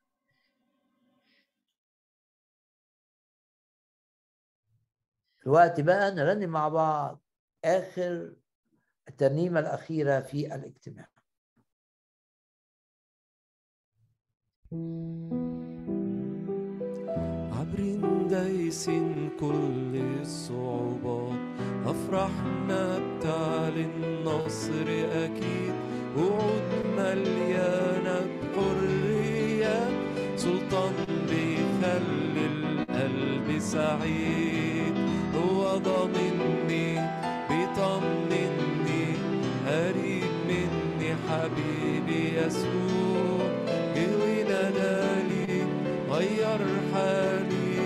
الوقت بقى نرنم مع بعض آخر الترنيمة الأخيرة في الاجتماع. عبر دايس كل الصعوبات أفرحنا بتعلن النصر أكيد. وعود مليانة بحرية سلطان بيخلي القلب سعيد. يسوع ونادالي غير حالي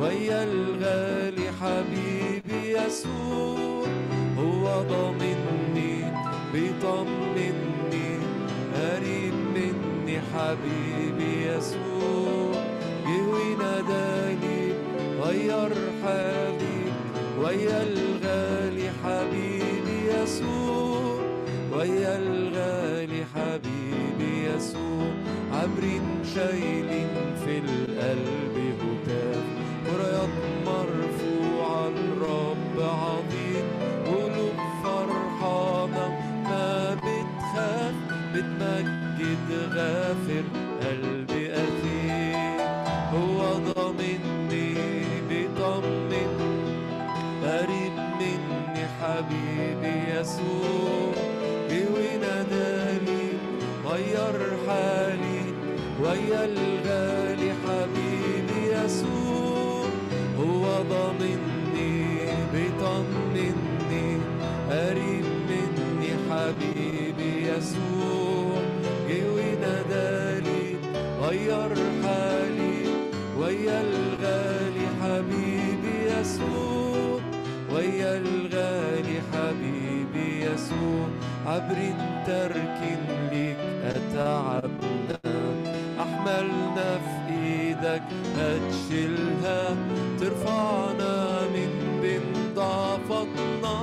ويا الغالي حبيبي يسوع. هو ضامني بيطمني قريب مني حبيبي يسوع. جه ونادالي غير حالي ويا الغالي حبيبي يسوع. ويا الغالي عبرين شايلين في القلب هتاف. ورايات مرفوعة الرب عظيم. قلوب فرحانة ما بتخاف. بتمجد غافر قلبي أثير هو ضامني بيطمن. قريب مني حبيبي يسوع. ويا الغالي حبيبي يسوع هو ضامني بيطمني قريب مني حبيبي يسوع. جه ونادالي غير حالي ويا الغالي حبيبي يسوع ويا الغالي حبيبي يسوع. عبر ترك ليك أتعبنا هتشيلها ترفعنا من بين ضعفتنا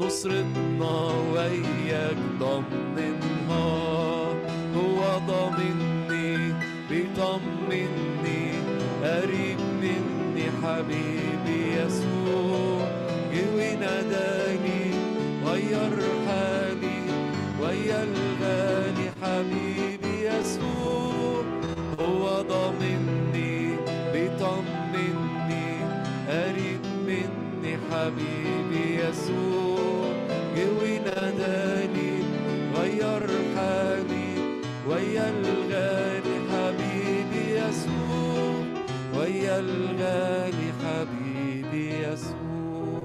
نصرتنا وياك ضمنها. هو ضامني بيطمني قريب مني حبيبي يسوع. جه وناداني غير حالي ويا الغالي حبيبي يسوع. حبيبي يسوع جوي ناداني غير حالي ويا الغالي حبيبي يسوع ويا الغالي حبيبي يسوع.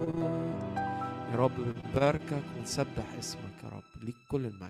يا رب نباركك ونسبح اسمك يا رب ليك كل المجد.